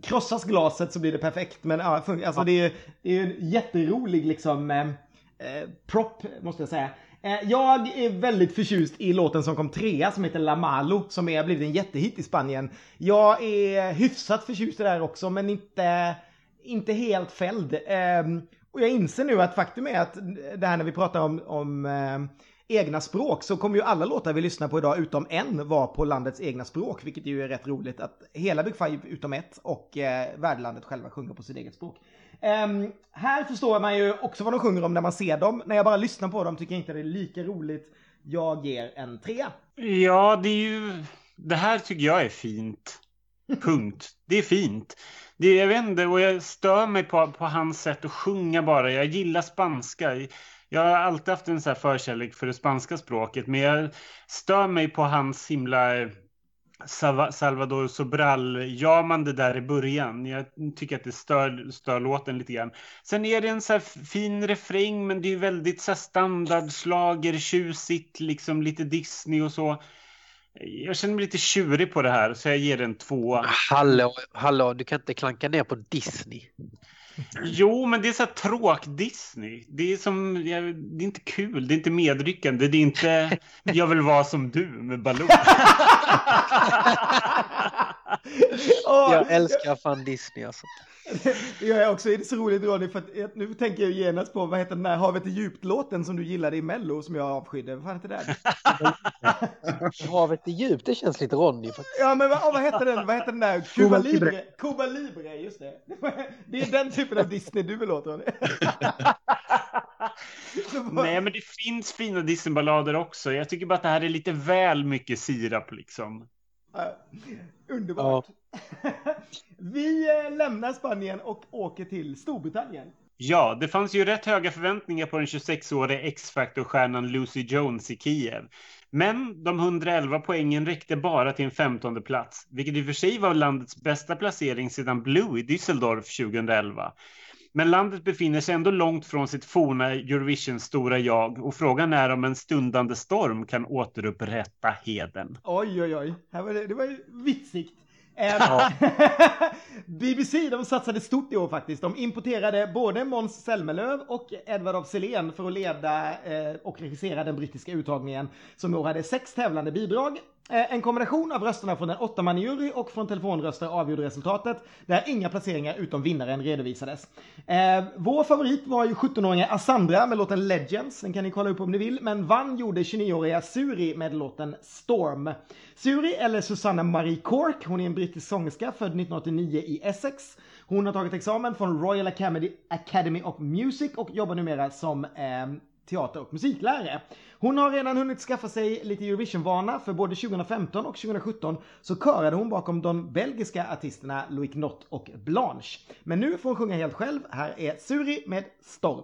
S2: krossas glaset så blir det perfekt. Men ja, alltså det är, är en jätterolig liksom eh, prop måste jag säga. Eh, Jag är väldigt förtjust i låten som kom trea som heter La Malo som är blivit en jättehit i Spanien. Jag är hyfsat förtjust i det här också men inte, inte helt fälld. Eh, och jag inser nu att faktum är att det här när vi pratar om, om eh, egna språk så kommer ju alla låtar vi lyssnar på idag utom en vara på landets egna språk vilket ju är rätt roligt att hela Big Five utom ett och eh, värdlandet själva sjunger på sitt eget språk. Um, här förstår man ju också vad de sjunger om när man ser dem. När jag bara lyssnar på dem tycker jag inte det är lika roligt. Jag ger en trea.
S3: Ja, det är ju... Det här tycker jag är fint. Punkt. Det är fint. Det, jag vet inte, och jag stör mig på, på hans sätt att sjunga bara. Jag gillar spanska. Jag har alltid haft en så här förkärlek för det spanska språket, men jag stör mig på hans himla Salvador Sobral, gör man det där i början. Jag tycker att det stör, stör låten lite grann. Sen är det en så här fin refräng, men det är väldigt så här standardslager, tjusigt, liksom lite Disney och så. Jag känner mig lite tjurig på det här, så jag ger den tvåa.
S5: Hallå, hallå, du kan inte klanka ner på Disney.
S3: Jo, men det är så här tråk-Disney. Det är som, det är inte kul, det är inte medryckande, det är inte <laughs> jag vill vara som du med Baloo. <laughs>
S5: Jag älskar fan Disney alltså.
S2: Det gör jag också. Det är så roligt Ronny för att nu tänker jag genast på vad heter den där Havet är djupt-låten som du gillade i Mello som jag avskydde. Vad fan heter den? <laughs>
S5: Havet är djupt, det känns lite Ronny. faktiskt.
S2: Ja men vad, vad heter den? Vad heter den där? Cuba Libre. Cuba Libre, just det. <laughs> Det är den typen av Disney du vill åt Ronny. <laughs>
S3: Nej, men det finns fina Disney-ballader också. Jag tycker bara att det här är lite väl mycket sirap liksom.
S2: Ja, Underbart. <laughs> Vi eh, lämnar Spanien och åker till Storbritannien.
S3: Ja, det fanns ju rätt höga förväntningar på den 26-åriga X-Factor-stjärnan Lucy Jones i Kiev. Men de 111 poängen räckte bara till en 15 plats, vilket i och för sig var landets bästa placering sedan Blue i Düsseldorf 2011. Men landet befinner sig ändå långt från sitt forna Eurovision stora jag och frågan är om en stundande storm kan återupprätta heden.
S2: Oj, oj, oj. Det, var ju vitsigt. <laughs> BBC de satsade stort i år faktiskt. De importerade både Måns Zelmerlöw och Edvard af Sillén för att leda eh, och regissera den brittiska uttagningen som i år hade sex tävlande bidrag. Eh, en kombination av rösterna från en åttamanjury och från telefonröster avgjorde resultatet där inga placeringar utom vinnaren redovisades. Eh, vår favorit var ju 17-åriga Asandra med låten Legends, den kan ni kolla upp om ni vill, men vann gjorde 29-åriga Suri med låten Storm. Suri, eller Susanna Marie Cork, hon är en brittisk sångerska född 1989 i Essex. Hon har tagit examen från Royal Academy, Academy of Music och jobbar numera som eh, teater och musiklärare. Hon har redan hunnit skaffa sig lite Eurovision-vana för både 2015 och 2017 så körade hon bakom de belgiska artisterna Loic Nott och Blanche. Men nu får hon sjunga helt själv. Här är Suri med Storm.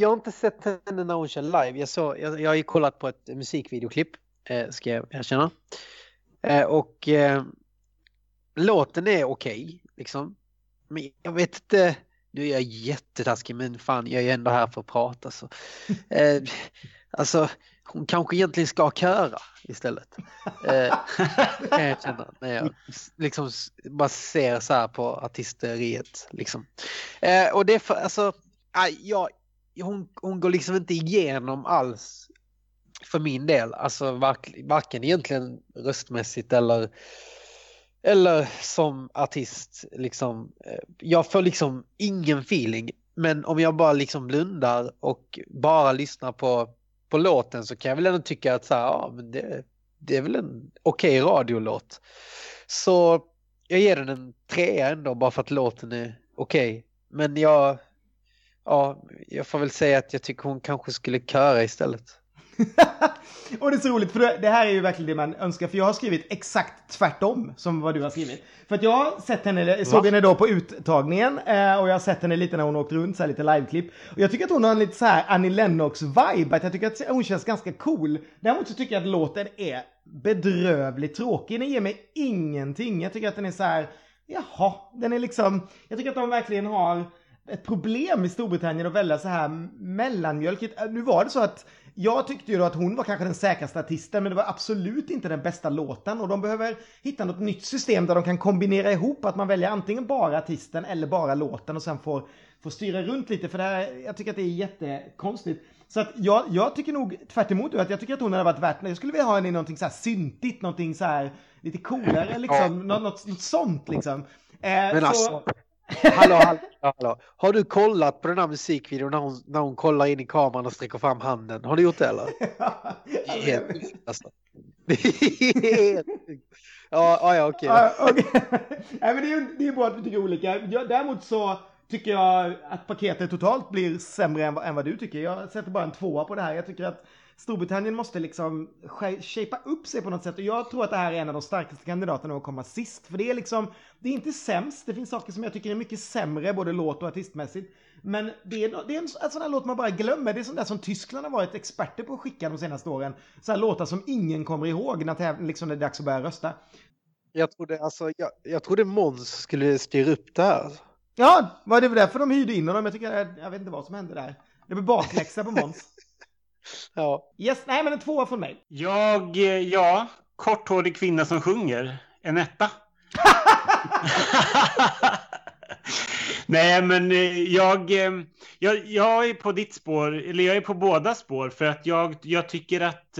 S5: Jag har inte sett henne när hon kör live. Jag, så, jag, jag har ju kollat på ett musikvideoklipp, eh, ska jag erkänna. Eh, och eh, låten är okej, liksom. Men jag vet inte, nu är jag jättetaskig men fan jag är ändå här för att prata så. <laughs> Eh, alltså, hon kanske egentligen ska köra istället. Eh, kan jag känna när jag liksom bara ser så här på artisteriet. Liksom. Eh, och det är för, alltså, jag, hon, hon går liksom inte igenom alls för min del. Alltså varken egentligen röstmässigt eller Eller som artist, liksom, eh, jag får liksom ingen feeling. Men om jag bara liksom blundar och bara lyssnar på, på låten så kan jag väl ändå tycka att så här, ja, men det, det är väl en okej radiolåt. Så jag ger den en trea ändå bara för att låten är okej. Men jag, ja, jag får väl säga att jag tycker hon kanske skulle köra istället. <laughs>
S2: och det är så roligt, för det- här är ju verkligen det man önskar, för jag har skrivit exakt tvärtom som vad du har skrivit. För att jag har sett henne, såg henne då på uttagningen eh, och jag har sett henne lite när hon åkt runt, så här lite liveklipp. Och jag tycker att hon har en lite så här Annie Lennox-vibe, att jag tycker att hon känns ganska cool. Däremot så tycker jag att låten är bedrövligt tråkig, den ger mig ingenting. Jag tycker att den är så här, jaha, den är liksom, jag tycker att de verkligen har ett problem i Storbritannien att välja så här mellanmjölkigt. Äh, Nu var det så att jag tyckte ju då att hon var kanske den säkraste artisten, men det var absolut inte den bästa låten och de behöver hitta något nytt system där de kan kombinera ihop att man väljer antingen bara artisten eller bara låten och sen får, får styra runt lite för det här, jag tycker att det är jättekonstigt. Så att jag, jag tycker nog tvärt emot att jag tycker att hon hade varit värt, jag skulle vilja ha henne i någonting så här syntigt, någonting så här lite coolare liksom, något, något, något sånt liksom. Eh,
S5: Men
S2: så-
S5: alltså, hallå, hallå, hallå. Har du kollat på den här musikvideon när hon, när hon kollar in i kameran och sträcker fram handen? Har du gjort det eller? <laughs> Det är helt sjukt alltså. Det är helt sjukt. Ja, okej.
S2: Ja, okej. <laughs> Nej, men det, är, det är bra att vi tycker olika. Jag, däremot så tycker jag att paketet totalt blir sämre än, vad- än vad du tycker. Jag sätter bara en tvåa på det här. Jag tycker att Storbritannien måste liksom sh- shapea upp sig på något sätt och jag tror att det här är en av de starkaste kandidaterna att komma sist. För det är liksom, det är inte sämst, det finns saker som jag tycker är mycket sämre både låt och artistmässigt. Men det är, det är en, en sån här låt man bara glömmer, det är sånt där som Tyskland har varit experter på att skicka de senaste åren. Så här låtar som ingen kommer ihåg när, täv- liksom när det är dags att börja rösta.
S5: Jag trodde, alltså, jag, jag trodde Måns skulle styra upp det här.
S2: Ja, var det var därför de hyrde in honom. Jag, tycker, jag vet inte vad som hände där. Det blev bakläxa på Måns.
S5: Ja.
S2: Yes, nej men en tvåa från mig.
S3: Jag, eh, ja, korthårig kvinna som sjunger. En etta. <laughs> Nej, men eh, jag, eh, jag, jag är på ditt spår, eller jag är på båda spår för att jag, jag tycker att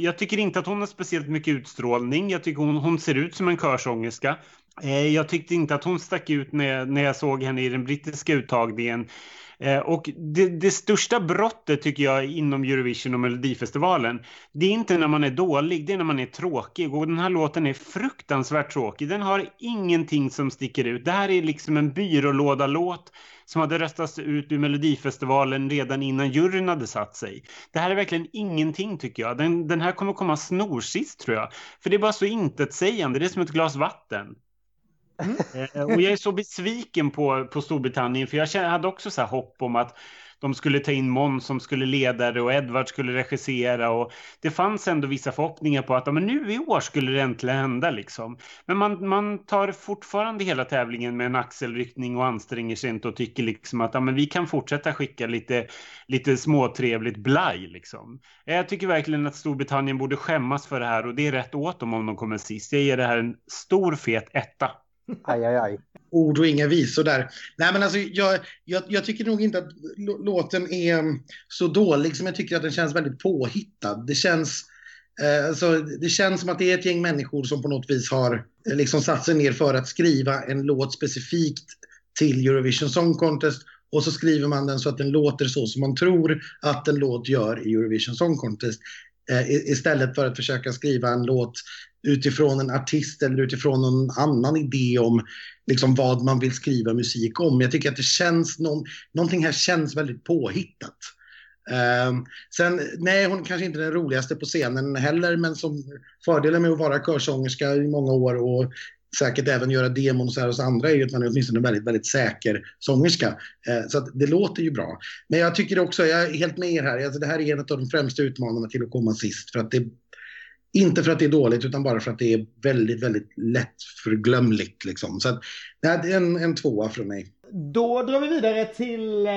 S3: jag tycker inte att hon har speciellt mycket utstrålning. Jag tycker hon, hon ser ut som en körsångerska. Eh, jag tyckte inte att hon stack ut när, när jag såg henne i den brittiska uttagningen. Eh, och det, det största brottet tycker jag inom Eurovision och Melodifestivalen, det är inte när man är dålig, det är när man är tråkig. Och den här låten är fruktansvärt tråkig. Den har ingenting som sticker ut. Det här är liksom en byrålådalåt som hade röstats ut ur Melodifestivalen redan innan juryn hade satt sig. Det här är verkligen ingenting tycker jag. Den, den här kommer komma snorsist tror jag. För det är bara så intetsägande, det är som ett glas vatten. Mm. Eh, och jag är så besviken på, på Storbritannien för jag hade också så här hopp om att de skulle ta in Måns som skulle leda det och Edward skulle regissera och det fanns ändå vissa förhoppningar på att men nu i år skulle det äntligen hända liksom. Men man, man tar fortfarande hela tävlingen med en axelryckning och anstränger sig inte och tycker liksom att men vi kan fortsätta skicka lite, lite småtrevligt blaj liksom. Eh, jag tycker verkligen att Storbritannien borde skämmas för det här och det är rätt åt dem om de kommer sist. Jag ger det här en stor fet etta.
S5: Aj, aj, aj.
S4: ord och inga visor där. Nej, men alltså, jag, jag, jag tycker nog inte att låten är mm, så dålig som jag tycker att den känns väldigt påhittad. Det känns, eh, alltså, det känns som att det är ett gäng människor som på något vis har eh, liksom satt sig ner för att skriva en låt specifikt till Eurovision Song Contest och så skriver man den så att den låter så som man tror att en låt gör i Eurovision Song Contest. Eh, istället för att försöka skriva en låt utifrån en artist eller utifrån någon annan idé om liksom vad man vill skriva musik om. Jag tycker att det känns, någon, någonting här känns väldigt påhittat. Ehm, sen, nej, hon kanske inte är den roligaste på scenen heller, men som fördelen med att vara körsångerska i många år och säkert även göra demon så här hos andra är ju att man är åtminstone en väldigt, väldigt säker sångerska. Eh, så att det låter ju bra. Men jag tycker också, jag är helt med er här, alltså det här är en av de främsta utmanarna till att komma sist. För att det, inte för att det är dåligt, utan bara för att det är väldigt, väldigt lätt förglömligt. Liksom. Så att, det är en, en tvåa från mig.
S2: Då drar vi vidare till eh,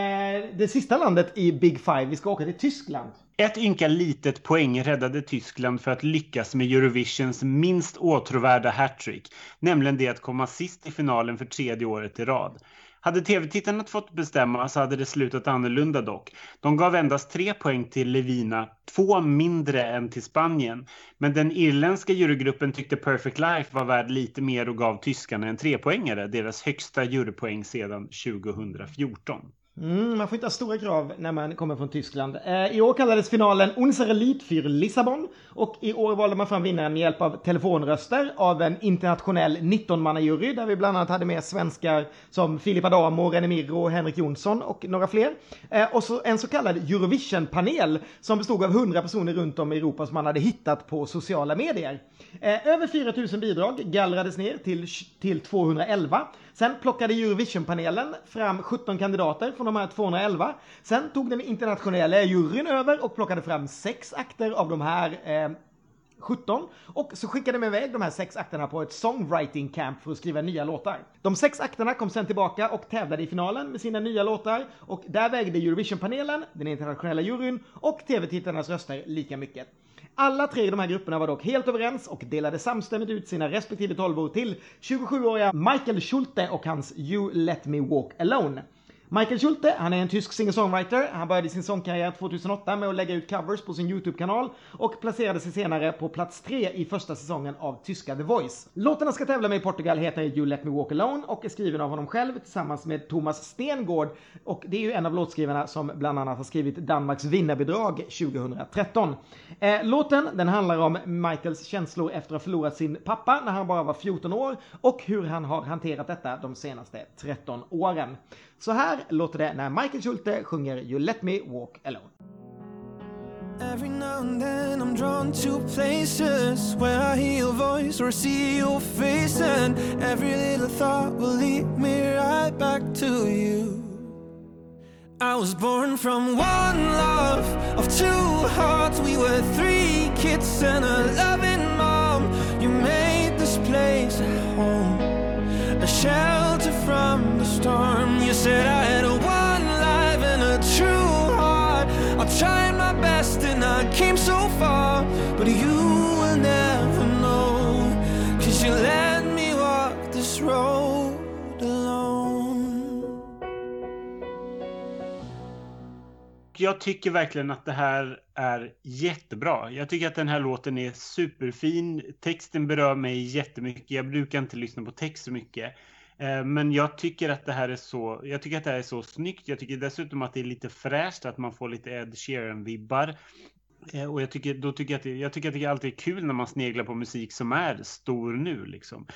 S2: det sista landet i Big Five. Vi ska åka till Tyskland.
S3: Ett ynka litet poäng räddade Tyskland för att lyckas med Eurovisions minst åtråvärda hattrick, nämligen det att komma sist i finalen för tredje året i rad. Hade tv-tittarna fått bestämma så hade det slutat annorlunda dock. De gav endast tre poäng till Levina, två mindre än till Spanien. Men den irländska jurygruppen tyckte Perfect Life var värd lite mer och gav tyskarna en trepoängare, deras högsta jurypoäng sedan 2014.
S2: Mm, man får inte ha stora krav när man kommer från Tyskland. Eh, I år kallades finalen “Unser Elit für Lissabon och i år valde man fram vinnaren med hjälp av telefonröster av en internationell 19-mannajury där vi bland annat hade med svenskar som Filip Adamo, René Mirro, Henrik Jonsson och några fler. Eh, och så en så kallad Eurovision-panel som bestod av 100 personer runt om i Europa som man hade hittat på sociala medier. Eh, över 4000 bidrag gallrades ner till, till 211. Sen plockade Eurovision-panelen fram 17 kandidater från de här 211. Sen tog den internationella juryn över och plockade fram sex akter av de här eh, 17 och så skickade de iväg de här sex akterna på ett songwriting camp för att skriva nya låtar. De sex akterna kom sen tillbaka och tävlade i finalen med sina nya låtar och där vägde Eurovision-panelen, den internationella juryn och tv-tittarnas röster lika mycket. Alla tre i de här grupperna var dock helt överens och delade samstämmigt ut sina respektive tolvor till 27-åriga Michael Schulte och hans You Let Me Walk Alone. Michael Schulte, han är en tysk singer-songwriter. Han började sin sångkarriär 2008 med att lägga ut covers på sin YouTube-kanal och placerade sig senare på plats tre i första säsongen av tyska The Voice. Låtarna ska tävla med i Portugal heter You Let Me Walk Alone och är skriven av honom själv tillsammans med Thomas Stengård och det är ju en av låtskrivarna som bland annat har skrivit Danmarks vinnarbidrag 2013. Eh, låten den handlar om Michaels känslor efter att ha förlorat sin pappa när han bara var 14 år och hur han har hanterat detta de senaste 13 åren. Så här låter det när Michael Schulte sjunger You Let Me Walk Alone.
S7: Every now and then I'm drawn to places where I hear your voice or see your face, and every little thought will lead me right back to you. I was born from one love of two hearts. We were three kids and a loving mom. You made this place a home, a shelter from the storm. You said I had a one life and a true heart. I tried my best and I came so far, but you will never know. Cause you let me walk this road alone.
S3: Jag tycker verkligen att det här är jättebra. Jag tycker att den här låten är superfin. Texten berör mig jättemycket. Jag brukar inte lyssna på text så mycket. Eh, men jag tycker att det här är så, jag tycker att det här är så snyggt. Jag tycker dessutom att det är lite fräscht, att man får lite Ed Sheeran-vibbar. Eh, och jag tycker, då tycker jag, att det, jag tycker att det alltid är kul när man sneglar på musik som är stor nu liksom.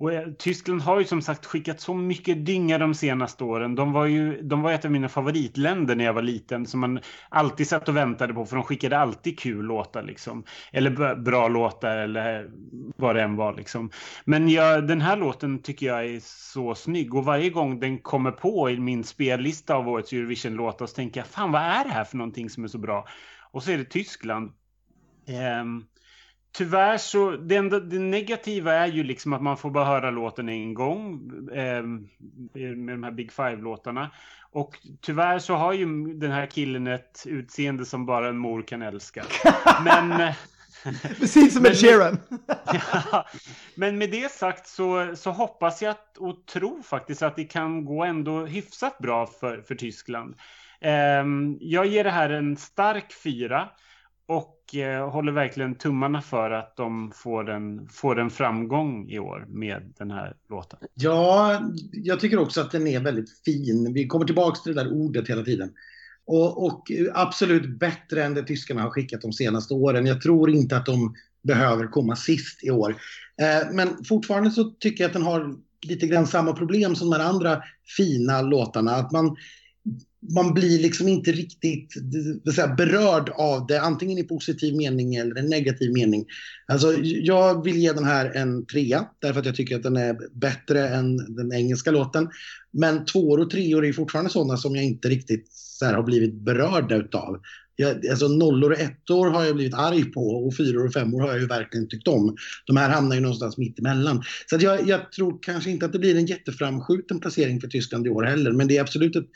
S3: Och eh, Tyskland har ju som sagt skickat så mycket dynga de senaste åren. De var ju de var ett av mina favoritländer när jag var liten som man alltid satt och väntade på för de skickade alltid kul låtar liksom. Eller bra låtar eller vad det än var liksom. Men jag, den här låten tycker jag är så snygg och varje gång den kommer på i min spellista av årets Eurovision-låtar så tänker jag fan vad är det här för någonting som är så bra? Och så är det Tyskland. Ehm, Tyvärr så, det, enda, det negativa är ju liksom att man får bara höra låten en gång eh, med de här Big Five-låtarna. Och tyvärr så har ju den här killen ett utseende som bara en mor kan älska. <laughs> Men... eh,
S2: Precis som Ed Sheeran. <laughs>
S3: ja, men med det sagt så, så hoppas jag att, och tror faktiskt att det kan gå ändå hyfsat bra för, för Tyskland. Ehm, jag ger det här en stark fyra och eh, håller verkligen tummarna för att de får en, får en framgång i år med den här låten.
S4: Ja, jag tycker också att den är väldigt fin. Vi kommer tillbaka till det där ordet hela tiden. Och, och eh, absolut bättre än det tyskarna har skickat de senaste åren. Jag tror inte att de behöver komma sist i år. Eh, men fortfarande så tycker jag att den har lite grann samma problem som de andra fina låtarna. Att man, man blir liksom inte riktigt det säga, berörd av det, antingen i positiv mening eller en negativ mening. Alltså, jag vill ge den här en trea, därför att jag tycker att den är bättre än den engelska låten. Men tvåor och treor är fortfarande sådana som jag inte riktigt så här, har blivit berörd utav. Jag, alltså nollor och ettor har jag blivit arg på och fyror och femmor har jag ju verkligen tyckt om. De här hamnar ju någonstans mitt emellan. Så att jag, jag tror kanske inte att det blir en jätteframskjuten placering för Tyskland i år heller. Men det är absolut ett,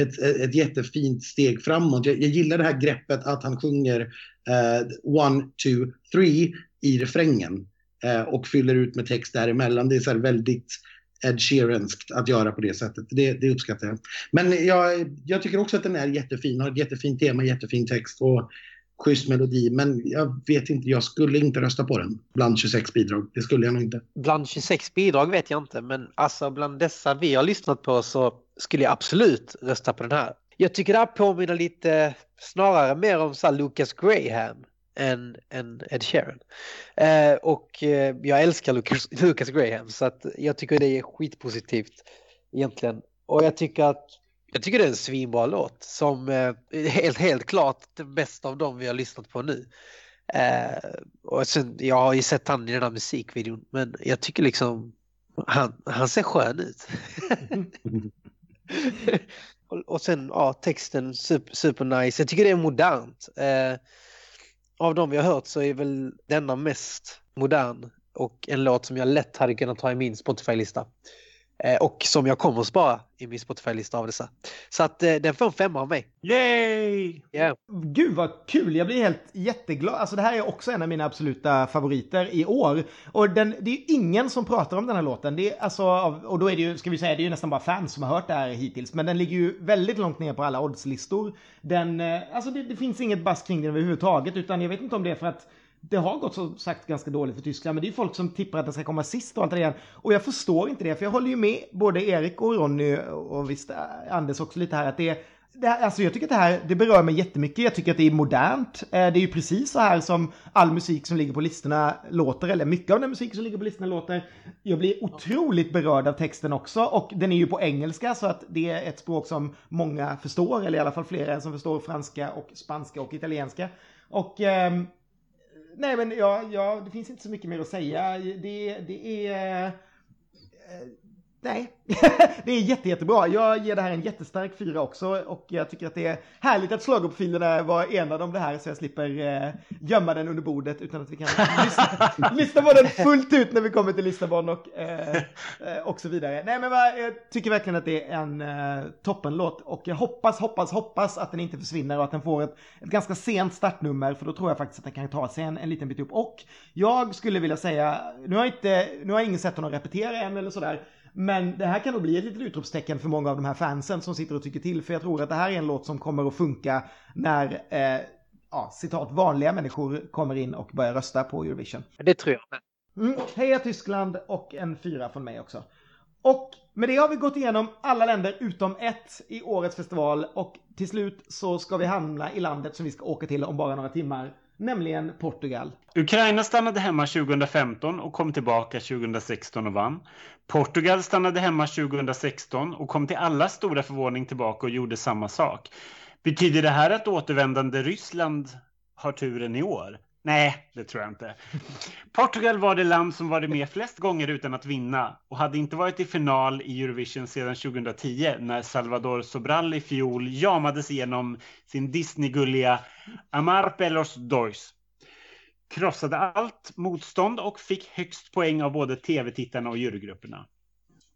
S4: ett, ett jättefint steg framåt. Jag, jag gillar det här greppet att han sjunger eh, one, two, three i refrängen. Eh, och fyller ut med text däremellan. Det är så här väldigt Ed Sheeranskt att göra på det sättet. Det, det uppskattar jag. Men jag, jag tycker också att den är jättefin, har ett jättefint tema, jättefin text och schysst melodi. Men jag vet inte, jag skulle inte rösta på den bland 26 bidrag. Det skulle jag nog inte.
S5: Bland 26 bidrag vet jag inte, men alltså bland dessa vi har lyssnat på så skulle jag absolut rösta på den här. Jag tycker det här påminner lite snarare mer om så här Lucas Graham än, än Ed Sheeran. Eh, och eh, jag älskar Lucas, Lucas Graham så att jag tycker det är skitpositivt egentligen. Och jag tycker att jag tycker det är en svinbra låt som eh, helt, helt klart den bästa av dem vi har lyssnat på nu. Eh, och sen, jag har ju sett han i den här musikvideon men jag tycker liksom han, han ser skön ut. <laughs> och, och sen ja, texten super, super nice. Jag tycker det är modernt. Av de vi har hört så är väl denna mest modern och en låt som jag lätt hade kunnat ta i min Spotify-lista. Eh, och som jag kommer att spara i min Spotify-lista av dessa. Så att eh, den får en femma av mig.
S3: Yay!
S5: Yeah.
S2: Gud vad kul, jag blir helt jätteglad. Alltså det här är också en av mina absoluta favoriter i år. Och den, det är ju ingen som pratar om den här låten. Det är alltså, och då är det ju, ska vi säga, det är ju nästan bara fans som har hört det här hittills. Men den ligger ju väldigt långt ner på alla oddslistor. Den, eh, alltså det, det finns inget bass kring den överhuvudtaget. Utan jag vet inte om det är för att det har gått som sagt ganska dåligt för Tyskland, men det är ju folk som tippar att den ska komma sist och allt det där. Och jag förstår inte det, för jag håller ju med både Erik och Ronny och visst eh, Anders också lite här att det är det här, alltså jag tycker att det här, det berör mig jättemycket. Jag tycker att det är modernt. Eh, det är ju precis så här som all musik som ligger på listorna låter, eller mycket av den musik som ligger på listorna låter. Jag blir otroligt berörd av texten också och den är ju på engelska så att det är ett språk som många förstår, eller i alla fall flera som förstår franska och spanska och italienska. Och eh, Nej men ja, ja, det finns inte så mycket mer att säga. Det, det är... Eh, Nej, <laughs> det är jätte, jättebra. Jag ger det här en jättestark fyra också och jag tycker att det är härligt att schlagerprofilerna var enade om det här så jag slipper eh, gömma den under bordet utan att vi kan <laughs> lyssna, lyssna på den fullt ut när vi kommer till Lissabon och, eh, eh och så vidare. Nej men jag tycker verkligen att det är en eh, toppenlåt och jag hoppas, hoppas, hoppas att den inte försvinner och att den får ett, ett ganska sent startnummer för då tror jag faktiskt att den kan ta sig en, en liten bit upp. Och jag skulle vilja säga, nu har, inte, nu har jag ingen sett honom repetera än eller sådär, men det här kan nog bli ett litet utropstecken för många av de här fansen som sitter och tycker till. För jag tror att det här är en låt som kommer att funka när, eh, ja, citat, vanliga människor kommer in och börjar rösta på Eurovision.
S5: Det tror jag.
S2: Mm, heja Tyskland och en fyra från mig också. Och med det har vi gått igenom alla länder utom ett i årets festival och till slut så ska vi hamna i landet som vi ska åka till om bara några timmar, nämligen Portugal.
S3: Ukraina stannade hemma 2015 och kom tillbaka 2016 och vann. Portugal stannade hemma 2016 och kom till alla stora förvåning tillbaka och gjorde samma sak. Betyder det här att återvändande Ryssland har turen i år? Nej, det tror jag inte. Portugal var det land som varit med flest gånger utan att vinna och hade inte varit i final i Eurovision sedan 2010 när Salvador Sobral i fjol jamades igenom sin Disney-gulliga Amar Pelos Dois. Krossade allt motstånd och fick högst poäng av både tv-tittarna och jurygrupperna.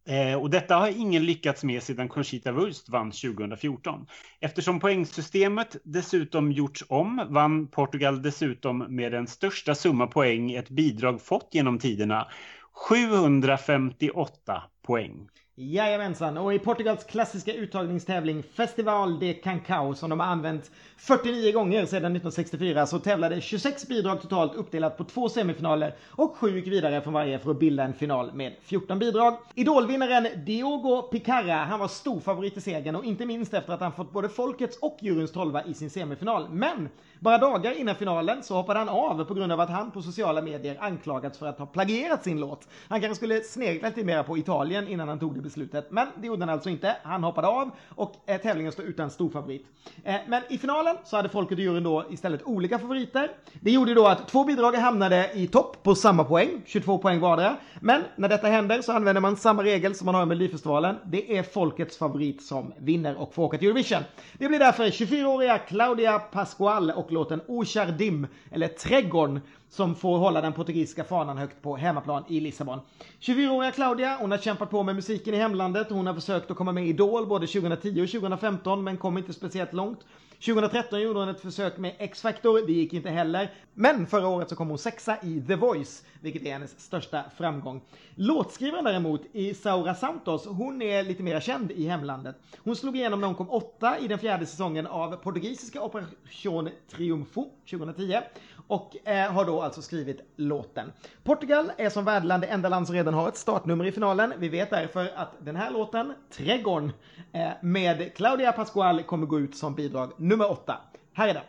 S3: Eh, och detta har ingen lyckats med sedan Conchita Wurst vann 2014. Eftersom poängsystemet dessutom gjorts om vann Portugal dessutom med den största summa poäng ett bidrag fått genom tiderna. 758 poäng.
S2: Jajamensan, och i Portugals klassiska uttagningstävling Festival de Cancao som de har använt 49 gånger sedan 1964 så tävlade 26 bidrag totalt uppdelat på två semifinaler och sju gick vidare från varje för att bilda en final med 14 bidrag. Idolvinnaren Diogo Picarra, han var stor favorit i segern och inte minst efter att han fått både folkets och juryns tolva i sin semifinal. Men bara dagar innan finalen så hoppade han av på grund av att han på sociala medier anklagats för att ha plagierat sin låt. Han kanske skulle snegla lite mer på Italien innan han tog det beslutet, men det gjorde han alltså inte. Han hoppade av och eh, tävlingen står utan storfavorit. Eh, men i finalen så hade folket i juryn då istället olika favoriter. Det gjorde ju då att två bidrag hamnade i topp på samma poäng, 22 poäng vardera. Men när detta händer så använder man samma regel som man har i Melodifestivalen. Det är folkets favorit som vinner och får åka till Eurovision. Det blir därför 24-åriga Claudia Pascual och låten O Jardim, eller Trädgården, som får hålla den portugisiska fanan högt på hemmaplan i Lissabon. 24-åriga Claudia, hon har kämpat på med musiken i hemlandet. Hon har försökt att komma med i Idol både 2010 och 2015 men kom inte speciellt långt. 2013 gjorde hon ett försök med X-Factor, det gick inte heller. Men förra året så kom hon sexa i The Voice, vilket är hennes största framgång. Låtskrivaren däremot, Isaura Santos, hon är lite mer känd i hemlandet. Hon slog igenom när hon kom åtta i den fjärde säsongen av portugisiska Operation triumfo 2010 och eh, har då alltså skrivit låten. Portugal är som värdland det enda land som redan har ett startnummer i finalen. Vi vet därför att den här låten, Trädgården, eh, med Claudia Pascual kommer gå ut som bidrag nummer åtta. Här är den.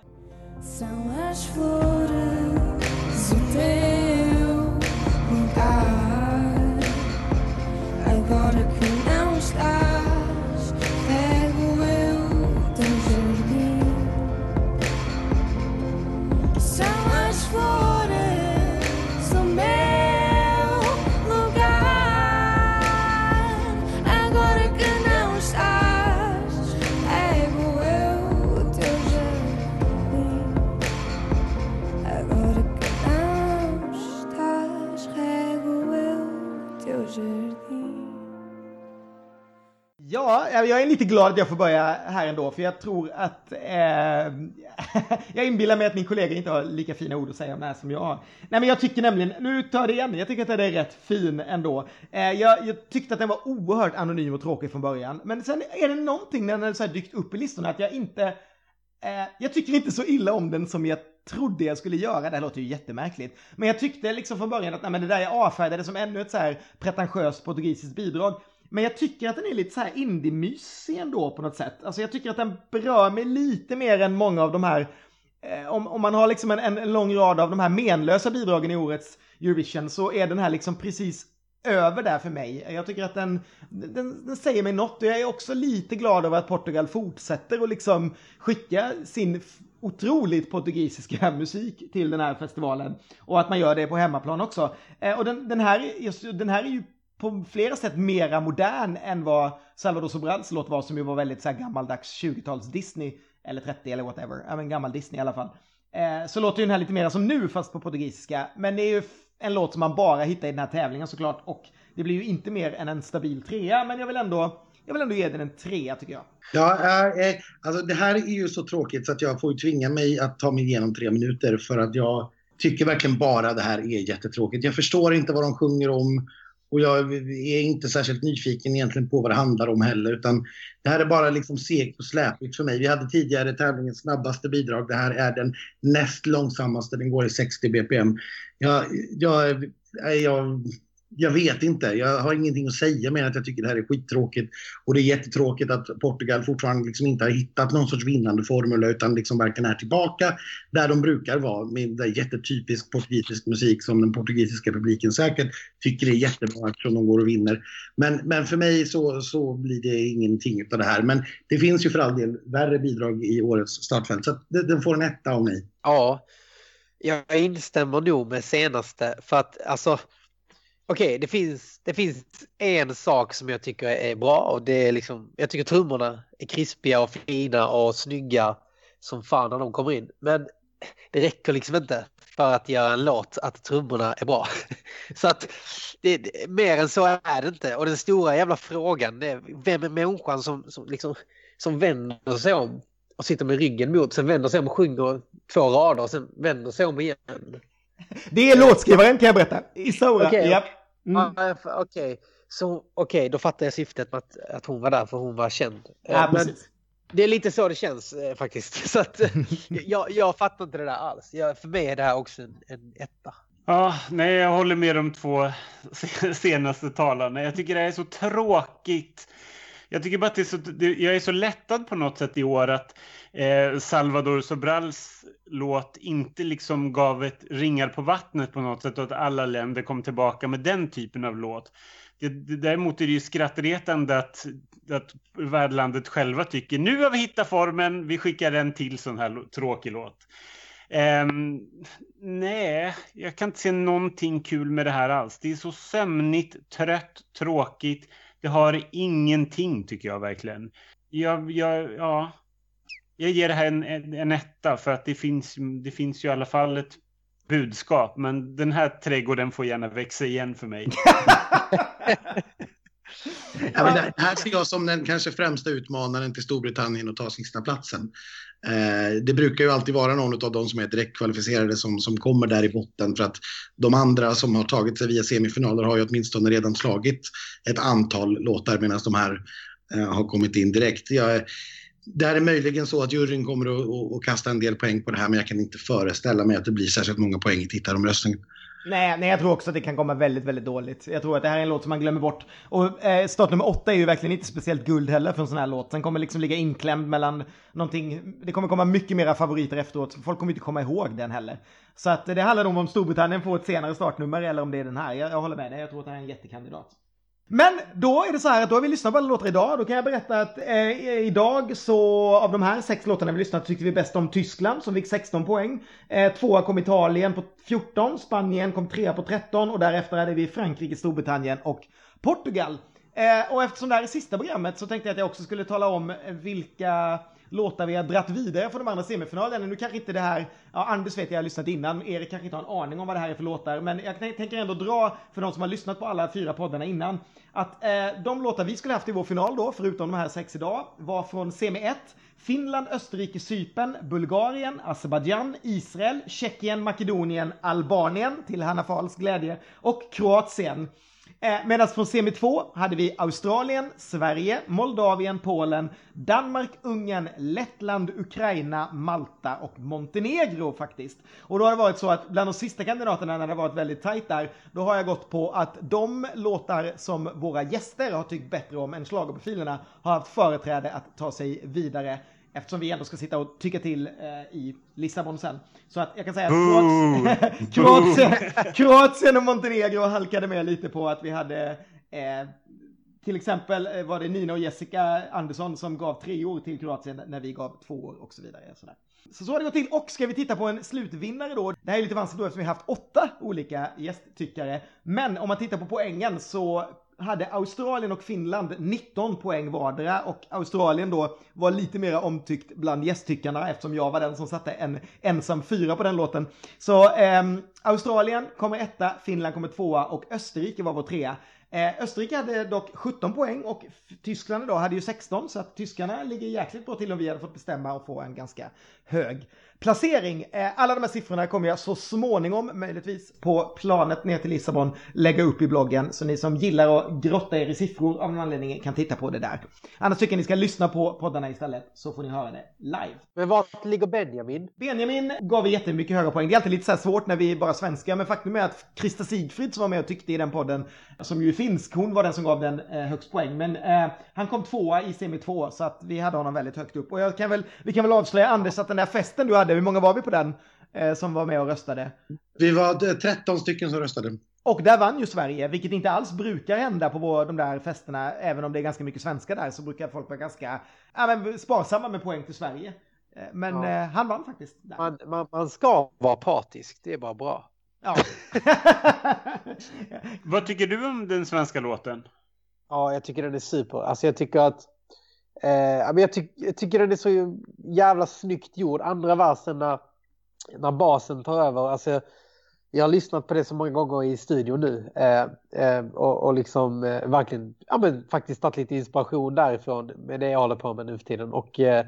S8: São as flores o teu lugar.
S2: Ja, jag är lite glad att jag får börja här ändå, för jag tror att... Eh, <laughs> jag inbillar mig att min kollega inte har lika fina ord att säga om det här som jag har. Nej, men jag tycker nämligen, nu tar jag det igen, jag tycker att den är rätt fin ändå. Eh, jag, jag tyckte att den var oerhört anonym och tråkig från början, men sen är det någonting när den har så här dykt upp i listorna att jag inte... Eh, jag tycker inte så illa om den som jag trodde jag skulle göra. Det här låter ju jättemärkligt. Men jag tyckte liksom från början att nej, men det där jag avfärdade som ännu ett så här pretentiöst portugisiskt bidrag. Men jag tycker att den är lite så här indie-mysig ändå på något sätt. Alltså jag tycker att den berör mig lite mer än många av de här eh, om, om man har liksom en, en, lång rad av de här menlösa bidragen i årets Eurovision så är den här liksom precis över där för mig. Jag tycker att den, den, den säger mig något och jag är också lite glad över att Portugal fortsätter och liksom skicka sin otroligt portugisiska <laughs> musik till den här festivalen. Och att man gör det på hemmaplan också. Eh, och den, den, här, just, den här är ju på flera sätt mera modern än vad Salvador Sobrals låt var som ju var väldigt så här gammaldags 20-tals Disney eller 30 eller whatever. Ja men gammal Disney i alla fall. Eh, så låter ju den här lite mera som nu fast på portugisiska. Men det är ju en låt som man bara hittar i den här tävlingen såklart. Och det blir ju inte mer än en stabil trea. Men jag vill ändå, jag vill ändå ge den en trea tycker jag.
S4: Ja, eh, eh, alltså det här är ju så tråkigt så att jag får ju tvinga mig att ta mig igenom tre minuter för att jag tycker verkligen bara det här är jättetråkigt. Jag förstår inte vad de sjunger om och jag är inte särskilt nyfiken egentligen på vad det handlar om heller utan det här är bara liksom segt och släpigt för mig. Vi hade tidigare tävlingens snabbaste bidrag. Det här är den näst långsammaste. Den går i 60 bpm. Jag, jag, jag, jag vet inte. Jag har ingenting att säga mer än att jag tycker det här är skittråkigt. Och det är jättetråkigt att Portugal fortfarande liksom inte har hittat någon sorts vinnande formel utan liksom verkligen är tillbaka där de brukar vara med där jättetypisk portugisisk musik som den portugisiska publiken säkert tycker är jättebra eftersom de går och vinner. Men, men för mig så, så blir det ingenting av det här. Men det finns ju för all del värre bidrag i årets startfält så att den får en etta av mig.
S5: Ja, jag instämmer nog med senaste för att alltså okej, det, finns, det finns en sak som jag tycker är bra och det är liksom, jag tycker trummorna är krispiga och fina och snygga som fan när de kommer in. Men det räcker liksom inte för att göra en låt att trummorna är bra. <laughs> Så att det, mer än så är det inte. Och den stora jävla frågan är vem är människan som, som, liksom, som vänder sig om och sitter med ryggen mot, sen vänder sig om och sjunger två rader och sen vänder sig om igen.
S2: Det är låtskrivaren kan jag berätta. Isaura.
S5: Okej.
S2: Japp. Mm.
S5: F- Okej, så okej, då fattar jag syftet med att, att hon var där för hon var känd. Eh,
S2: Ja,
S5: Men
S2: precis.
S5: det är lite så det känns eh, faktiskt. <laughs> Så att, eh, <laughs> jag, jag fattar inte det där alls. Jag, för mig är det här också en, en etta.
S3: Ja, nej, jag håller med de två se- <laughs> senaste talarna. Jag tycker det här är så tråkigt. Jag tycker bara att det är så, det, jag är så lättad på något sätt i år att eh, Salvador Sobrals låt inte liksom gav ett ringar på vattnet på något sätt och att alla länder kom tillbaka med den typen av låt. Det, det, däremot är det ju skrattretande att, att värdlandet själva tycker nu har vi hittat formen, vi skickar en till sån här tråkig låt. Um, nej, jag kan inte se någonting kul med det här alls. Det är så sömnigt, trött, tråkigt. Det har ingenting tycker jag verkligen. Jag, jag, ja, jag ger det här en, en, etta för att det finns, det finns ju i alla fall ett budskap. Men den här trädgården får gärna växa igen för mig. <laughs>
S4: Ja, men det här ser jag som den kanske främsta utmanaren till Storbritannien att ta sista platsen. Eh, det brukar ju alltid vara någon av de som är direktkvalificerade som, som kommer där i botten för att de andra som har tagit sig via semifinaler har ju åtminstone redan slagit ett antal låtar medan de här eh, har kommit in direkt. Jag, det här är möjligen så att juryn kommer att, att, att kasta en del poäng på det här men jag kan inte föreställa mig att det blir särskilt många poäng i tittaromröstningen.
S2: Nej, nej, jag tror också att det kan komma väldigt, väldigt dåligt. Jag tror att det här är en låt som man glömmer bort. Och eh, startnummer åtta är ju verkligen inte speciellt guld heller för en sån här låt. Den kommer liksom ligga inklämd mellan någonting. Det kommer komma mycket mera favoriter efteråt. Folk kommer inte komma ihåg den heller. Så att eh, det handlar nog om om Storbritannien får ett senare startnummer eller om det är den här. Jag, jag håller med dig, jag tror att det här är en jättekandidat. Men då är det så här att då har vi lyssnat på alla låtar idag. Då kan jag berätta att eh, idag så av de här sex låtarna vi lyssnat tyckte vi bäst om Tyskland som fick 16 poäng. Eh, tvåa kom Italien på 14, Spanien kom trea på 13 och därefter hade vi Frankrike, Storbritannien och Portugal. Eh, och eftersom det här är sista programmet så tänkte jag att jag också skulle tala om eh, vilka låtar vi har dratt vidare från de andra semifinalerna. Nu kanske inte det här, ja Anders vet jag har lyssnat innan, Erik kanske inte har en aning om vad det här är för låtar, men jag tänker ändå dra för de som har lyssnat på alla fyra poddarna innan, att eh, de låtar vi skulle haft i vår final då, förutom de här sex idag, var från semi 1, Finland, Österrike, Cypern, Bulgarien, Azerbajdzjan, Israel, Tjeckien, Makedonien, Albanien, till Hanna Fahls glädje, och Kroatien. Eh, Medan från semi 2 hade vi Australien, Sverige, Moldavien, Polen, Danmark, Ungern, Lettland, Ukraina, Malta och Montenegro faktiskt. Och då har det varit så att bland de sista kandidaterna när det har varit väldigt tajt där, då har jag gått på att de låtar som våra gäster har tyckt bättre om än schlagerprofilerna har haft företräde att ta sig vidare eftersom vi ändå ska sitta och tycka till eh, i Lissabon sen. Så att jag kan säga att Kroatien, <laughs> Kroatien, Kroatien och Montenegro halkade med lite på att vi hade eh, till exempel eh, var det Nina och Jessica Andersson som gav tre år till Kroatien när vi gav två år och så vidare. Sådär. Så så har det gått till och ska vi titta på en slutvinnare då. Det här är lite vanskligt då eftersom vi har haft åtta olika gästtyckare. Men om man tittar på poängen så hade Australien och Finland 19 poäng vardera och Australien då var lite mer omtyckt bland gästtyckarna eftersom jag var den som satte en ensam fyra på den låten. Så eh, Australien kommer etta, Finland kommer tvåa och Österrike var vår trea. Eh, Österrike hade dock 17 poäng och Tyskland idag hade ju 16 så att tyskarna ligger jäkligt bra till om vi hade fått bestämma och få en ganska hög placering. Eh, alla de här siffrorna kommer jag så småningom, möjligtvis på planet ner till Lissabon, lägga upp i bloggen. Så ni som gillar att grotta er i siffror av någon anledning kan titta på det där. Annars tycker jag ni ska lyssna på poddarna istället så får ni höra det live.
S5: Men vart ligger Benjamin?
S2: Benjamin gav vi jättemycket höga poäng. Det är alltid lite så svårt när vi är bara svenskar, men faktum är att Krista Sigfrid som var med och tyckte i den podden, som ju är finsk, hon var den som gav den eh, högst poäng. Men eh, han kom tvåa i semi 2, så att vi hade honom väldigt högt upp. Och jag kan väl, vi kan väl avslöja Anders att den där festen du hade, hur många var vi på den eh, som var med och röstade?
S4: Vi var eh, 13 stycken som röstade.
S2: Och där vann ju Sverige, vilket inte alls brukar hända på vår, de där festerna. Även om det är ganska mycket svenskar där så brukar folk vara ganska ja, men sparsamma med poäng till Sverige. Eh, Men
S5: Ja.
S2: eh, han vann faktiskt. Där.
S5: Man, man, man ska vara partisk, det är bara bra.
S2: Ja. <laughs>
S3: Vad tycker du om den svenska låten?
S5: Ja, jag tycker den är super. Alltså jag tycker att eh, men jag, ty jag tycker den är så jävla snyggt gjord. Andra versen när, när basen tar över. Alltså, jag har lyssnat på det så många gånger i studion nu eh, eh, och, och liksom eh, verkligen ja, men faktiskt tagit lite inspiration därifrån med det jag håller på med nu för tiden. Och eh,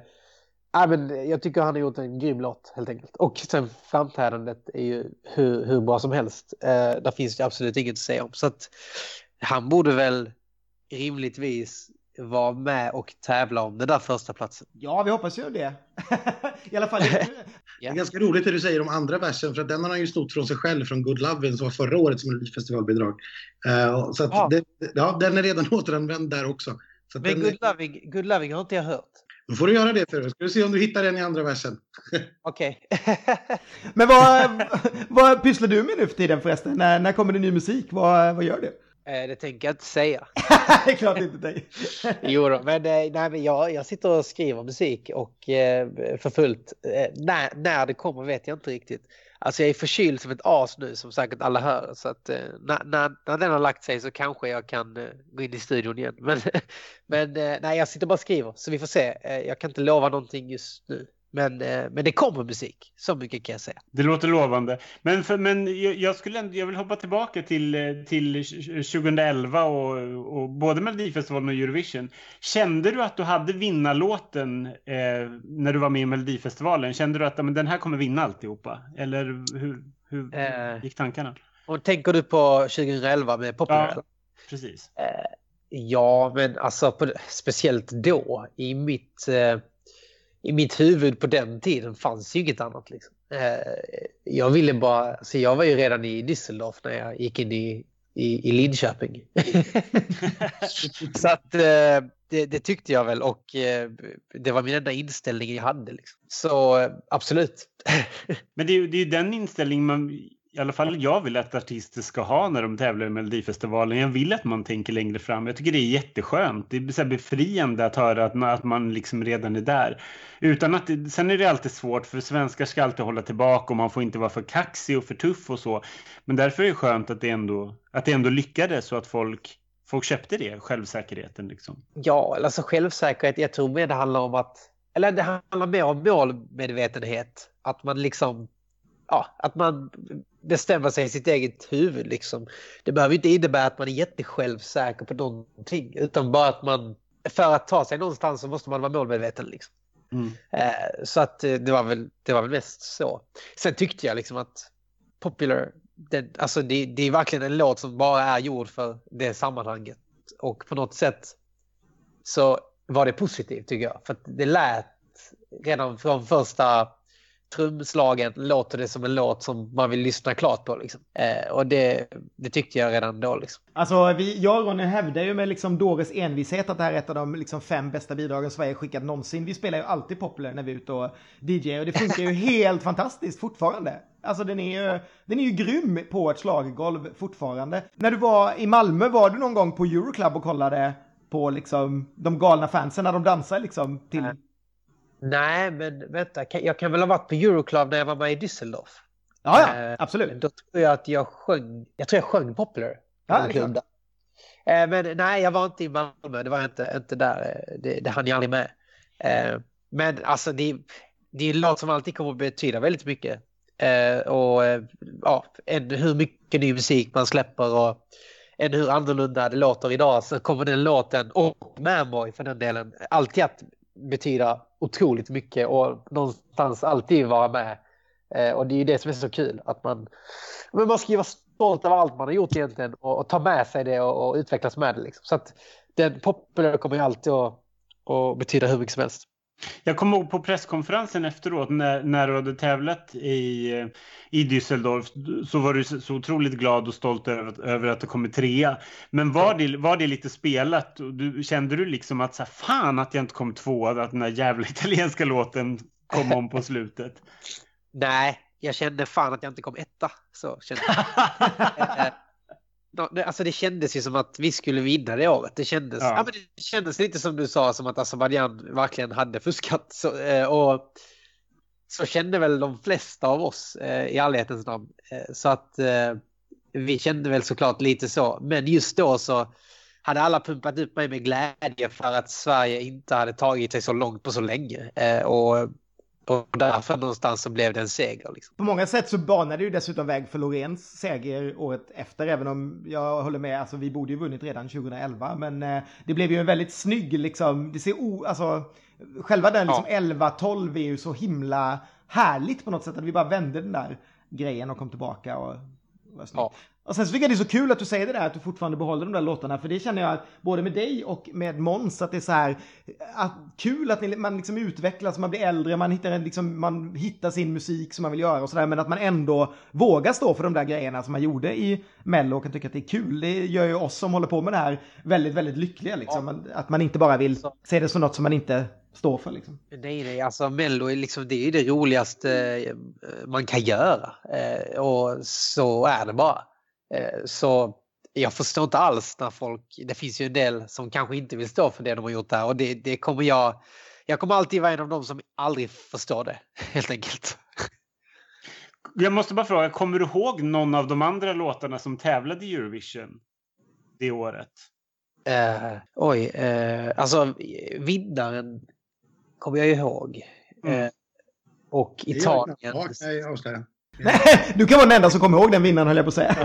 S5: men jag tycker han har gjort en grym låt helt enkelt. Och sen framträdandet är ju hur, hur bra som helst. Eh, där finns det absolut inget att säga om. Så att han borde väl rimligtvis vara med och tävla om den där första platsen.
S2: Ja, vi hoppas ju det. <laughs> I alla fall. <laughs>
S4: Det är ganska roligt det du säger om andra versen för att den har han ju snott från sig själv från Good Lovin' som var förra årets Melodifestivalbidrag. Uh, så att
S5: Ja.
S4: det, ja, den är redan <laughs> återanvänd där också. Så att
S5: Men Good Loving, Good Loving har inte jag hört.
S4: Då får du göra det för Ska du se om du hittar den i andra versen.
S5: Okej.
S2: Men vad, vad pysslar du med nu för tiden förresten? När, när kommer det ny musik? Vad, vad gör du?
S5: Eh, det tänker jag inte säga. <laughs>
S2: det är klart inte dig. <laughs>
S5: Jo då, men, eh, nej, men jag, jag sitter och skriver musik och eh, för fullt. Eh, när, när det kommer vet jag inte riktigt. Alltså jag är förkyld som ett as nu som säkert alla hör. Så att eh, när, när, när den har lagt sig så kanske jag kan eh, gå in i studion igen. <laughs> Men, men eh, nej, jag sitter bara och skriver så vi får se. Jag kan inte lova någonting just nu. Men, eh, men det kommer musik, så mycket kan jag säga.
S3: Det låter lovande. Men, för, men jag, skulle ändå, jag vill hoppa tillbaka till, eh, till 2011 och, och både Melodifestivalen och Eurovision. Kände du att du hade vinnarlåten eh, när du var med i Melodifestivalen? Kände du att men, den här kommer vinna alltihopa? Eller hur, hur
S5: Eh.
S3: gick tankarna?
S5: Och tänker du på 2011 med Popular?
S3: Ja. Precis.
S5: Eh, ja, men alltså på, speciellt då i mitt, eh, i mitt huvud på den tiden fanns ju inget annat. Liksom. Eh, jag ville bara, så jag var ju redan i Düsseldorf när jag gick in i, i, i Linköping. <laughs> Så att eh, det, det tyckte jag väl och eh, det var min enda inställning jag hade. Liksom. Så eh, absolut. <laughs>
S3: Men det är ju den inställningen man, i alla fall jag vill att artister ska ha när de tävlar i Melodifestivalen. Jag vill att man tänker längre fram. Jag tycker det är jätteskönt. Det är så befriande att höra att man, att man liksom redan är där. Utan att, sen är det alltid svårt för svenskar ska alltid hålla tillbaka och man får inte vara för kaxig och för tuff och så. Men därför är det skönt att det ändå, att det ändå lyckades och att folk, folk köpte det, självsäkerheten liksom.
S5: Ja, alltså självsäkerhet. Jag tror mer det handlar om att... Eller det handlar mer om målmedvetenhet. Att man liksom... Ja, att man bestämmer sig i sitt eget huvud liksom. Det behöver inte innebära att man är jättesjälvsäker på någonting. Utan bara att man... För att ta sig någonstans så måste man vara målmedveten liksom.
S3: Mm.
S5: Eh, så att eh, det var, väl, det var väl mest så. Sen tyckte jag liksom att Popular, den, alltså det, det är verkligen en låt som bara är gjord för det sammanhanget. Och på något sätt så var det positivt tycker jag. För att det lät redan från första trumslagen låter det som en låt som man vill lyssna klart på. Liksom. Eh, och det, det tyckte jag redan då. Liksom.
S2: Alltså, vi, jag och Ronny hävdar ju med liksom Dores envishet att det här är ett av de liksom fem bästa bidragen Sverige skickat någonsin. Vi spelar ju alltid Popular när vi är ute och DJ och det funkar ju <laughs> helt fantastiskt fortfarande. Alltså den är ju, den är ju grym på ett schlagergolv fortfarande. När du var i Malmö, var du någon gång på Euroclub och kollade på liksom de galna fansen när de dansar liksom till...
S5: Nej. Men vänta. Jag kan väl ha varit på Euroclub när jag var med i Düsseldorf.
S2: Ja, ja,
S5: Eh,
S2: absolut.
S5: Då tror jag att jag sjöng, jag tror jag sjöng Popular.
S2: Ja, det.
S5: Eh, Men nej, jag var inte i Malmö. Det var jag inte, inte där. Eh, Det, det hann jag aldrig med. Men alltså det, det är låt som alltid kommer att betyda väldigt mycket. Och ja, än hur mycket ny musik man släpper och än hur annorlunda det låter idag så kommer den låten och Manboy för den delen alltid att betyda otroligt mycket och någonstans alltid vara med. Eh, och det är ju det som är så kul att man, men man ska ju vara stolt över allt man har gjort egentligen och, och ta med sig det och, och utvecklas med det. Liksom. Så att den populära kommer ju alltid att, att betyda hur mycket som helst.
S3: Jag kommer ihåg på presskonferensen efteråt när, när du hade tävlat i, i Düsseldorf så var du så otroligt glad och stolt över, över att du kommit trea. Men var det, var det lite spelat? Du, kände du liksom att så här, fan att jag inte kom tvåa, att den där jävla <laughs> italienska låten kom om på slutet?
S5: Nej, jag kände fan att jag inte kom etta. Så kände jag. <laughs> Alltså det kändes ju som att vi skulle vinna det året. Det kändes,
S3: Ja.
S5: ja. men det kändes lite som du sa, som att Azerbajdzjan verkligen hade fuskat. Så, eh, och så kände väl de flesta av oss eh, i ärlighetens namn. Eh, så att vi kände väl såklart lite så. Men just då så hade alla pumpat upp mig med glädje för att Sverige inte hade tagit sig så långt på så länge. Och, och därför någonstans så blev det en seger. Liksom.
S2: På många sätt så banade det ju dessutom väg för Lorens seger året efter, även om jag håller med, alltså vi borde ju vunnit redan 2011, men eh, det blev ju en väldigt snygg liksom, det ser o, alltså, själva den liksom
S5: Ja.
S2: 11-12 är ju så himla härligt på något sätt, att vi bara vände den där grejen och kom tillbaka och var.
S5: Ja.
S2: Och sen så tycker jag det är så kul att du säger det där, att du fortfarande behåller de där låtarna, för det känner jag att både med dig och med Måns, att det är så här, att, kul att ni, man liksom utvecklas, man blir äldre, man hittar, liksom, man hittar sin musik som man vill göra och sådär, men att man ändå vågar stå för de där grejerna som man gjorde i Mello och kan tycka att det är kul. Det gör ju oss som håller på med det här väldigt, väldigt lyckliga liksom. Att man inte bara vill se det som något som man inte står för liksom.
S5: Nej, nej, alltså Mello är liksom, det är det roligaste eh, man kan göra. Eh, och så är det bara. Eh, så jag förstår inte alls när folk, det finns ju en del som kanske inte vill stå för det de har gjort där och det, det kommer jag, jag kommer alltid vara en av dem som aldrig förstår det, <laughs> helt enkelt.
S3: Jag måste bara fråga, kommer du ihåg någon av de andra låtarna som tävlade i Eurovision det året?
S5: Eh, oj, eh, alltså vinnaren kommer jag ihåg.
S3: Mm.
S5: Eh, och Italien.
S4: jag knappt. Ja, Nej,
S2: du kan vara den enda som kommer ihåg den vinnaren höll jag på att säga.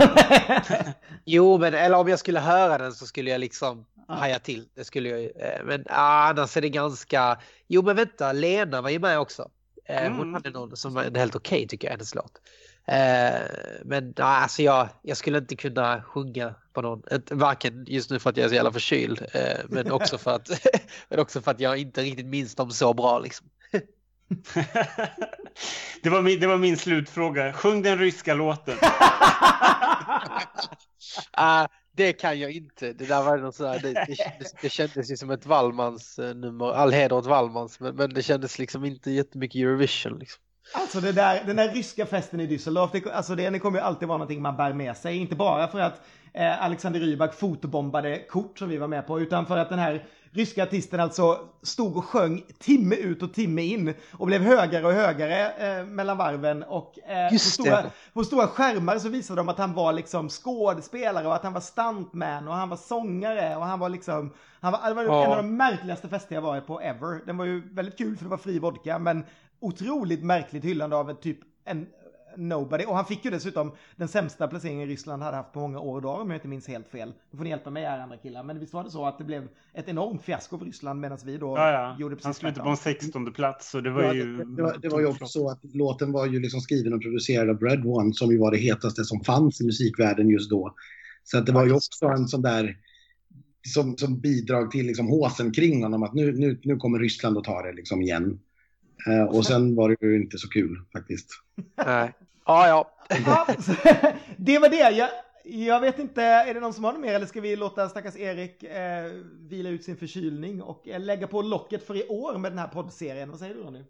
S2: <laughs>
S5: Jo, men eller om jag skulle höra den så skulle jag liksom haja till. Det skulle jag eh, Men ah, annars är det ganska... Jo, men vänta, Lena var ju med också. Eh, Hon
S3: Mm.
S5: hade någon som var helt okej tycker jag, hennes låt. Eh, Men ah, alltså jag, jag skulle inte kunna sjunga på någon. Varken just nu för att jag är så jävla förkyld, men också för att, <laughs> men också för att jag inte riktigt minns dem så bra. Liksom. <laughs>
S3: det, var min, det var min slutfråga. Sjung den ryska låten. <laughs>
S5: Ah, det kan jag inte. Det där var något sådär, det, det, det kändes ju som ett Wallmans eh, nummer. All heder åt Wallmans, men, men det kändes liksom inte jättemycket Eurovision. Liksom.
S2: Alltså det där, den där ryska festen i Düsseldorf, det, alltså det, det kommer ju alltid vara någonting man bär med sig. Inte bara för att eh, Alexander Rybak fotobombade kort som vi var med på, utan för att den här ryska artisten alltså stod och sjöng timme ut och timme in och blev högre och högre eh, mellan varven och eh, på, stora, på stora skärmar så visade de att han var liksom skådespelare och att han var stuntman och han var sångare och han var liksom, han var, det var
S5: Ja.
S2: en av de märkligaste fester jag varit på ever. Den var ju väldigt kul för det var fri vodka men otroligt märkligt hyllande av ett typ en nobody. Och han fick ju dessutom den sämsta placeringen Ryssland hade haft på många år och dagar om jag inte minns helt fel. Nu får ni hjälpa mig här andra killar. Men visst var det så att det blev ett enormt fiasko för Ryssland medan vi då
S3: Ja, ja.
S2: gjorde precis
S3: Han slutade på en 16 plats och det var
S4: Ja,
S3: ju...
S4: det, det, var, det var ju också så att låten var ju liksom skriven och producerad av Red One som ju var det hetaste som fanns i musikvärlden just då. Så att det var ju också en sån där som, som bidrag till liksom håsen kring honom att nu, nu, nu kommer Ryssland att ta det liksom igen. Eh, och sen var det ju inte så kul faktiskt.
S5: Nej. Ja, ja.
S2: Ja, <laughs> det var det. Jag, jag vet inte, är det någon som har något mer eller ska vi låta stackars Erik eh, vila ut sin förkylning och eh, lägga på locket för i år med den här poddserien? Vad säger du Ronny?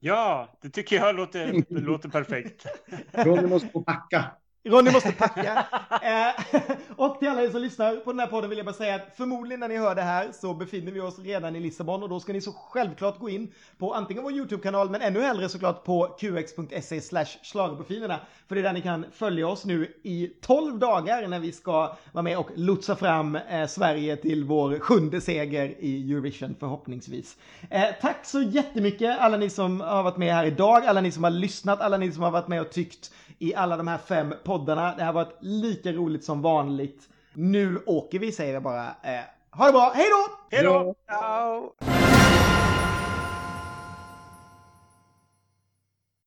S3: Ja, det tycker jag låter, låter perfekt. <laughs>
S4: Ronny måste gå och packa.
S2: Ronny måste packa. Eh, <laughs> och till alla er som lyssnar på den här podden vill jag bara säga att förmodligen när ni hör det här så befinner vi oss redan i Lissabon och då ska ni så självklart gå in på antingen vår YouTube-kanal men ännu hellre såklart på qx.se slash schlagerprofilerna. För det är där ni kan följa oss nu i 12 dagar när vi ska vara med och lotsa fram eh, Sverige till vår sjunde seger i Eurovision förhoppningsvis. Eh, tack så jättemycket alla ni som har varit med här idag, alla ni som har lyssnat, alla ni som har varit med och tyckt i alla de här fem poddarna. Det här har varit lika roligt som vanligt. Nu åker vi säger jag bara. Eh, ha det bra, hej då!
S3: Hej då!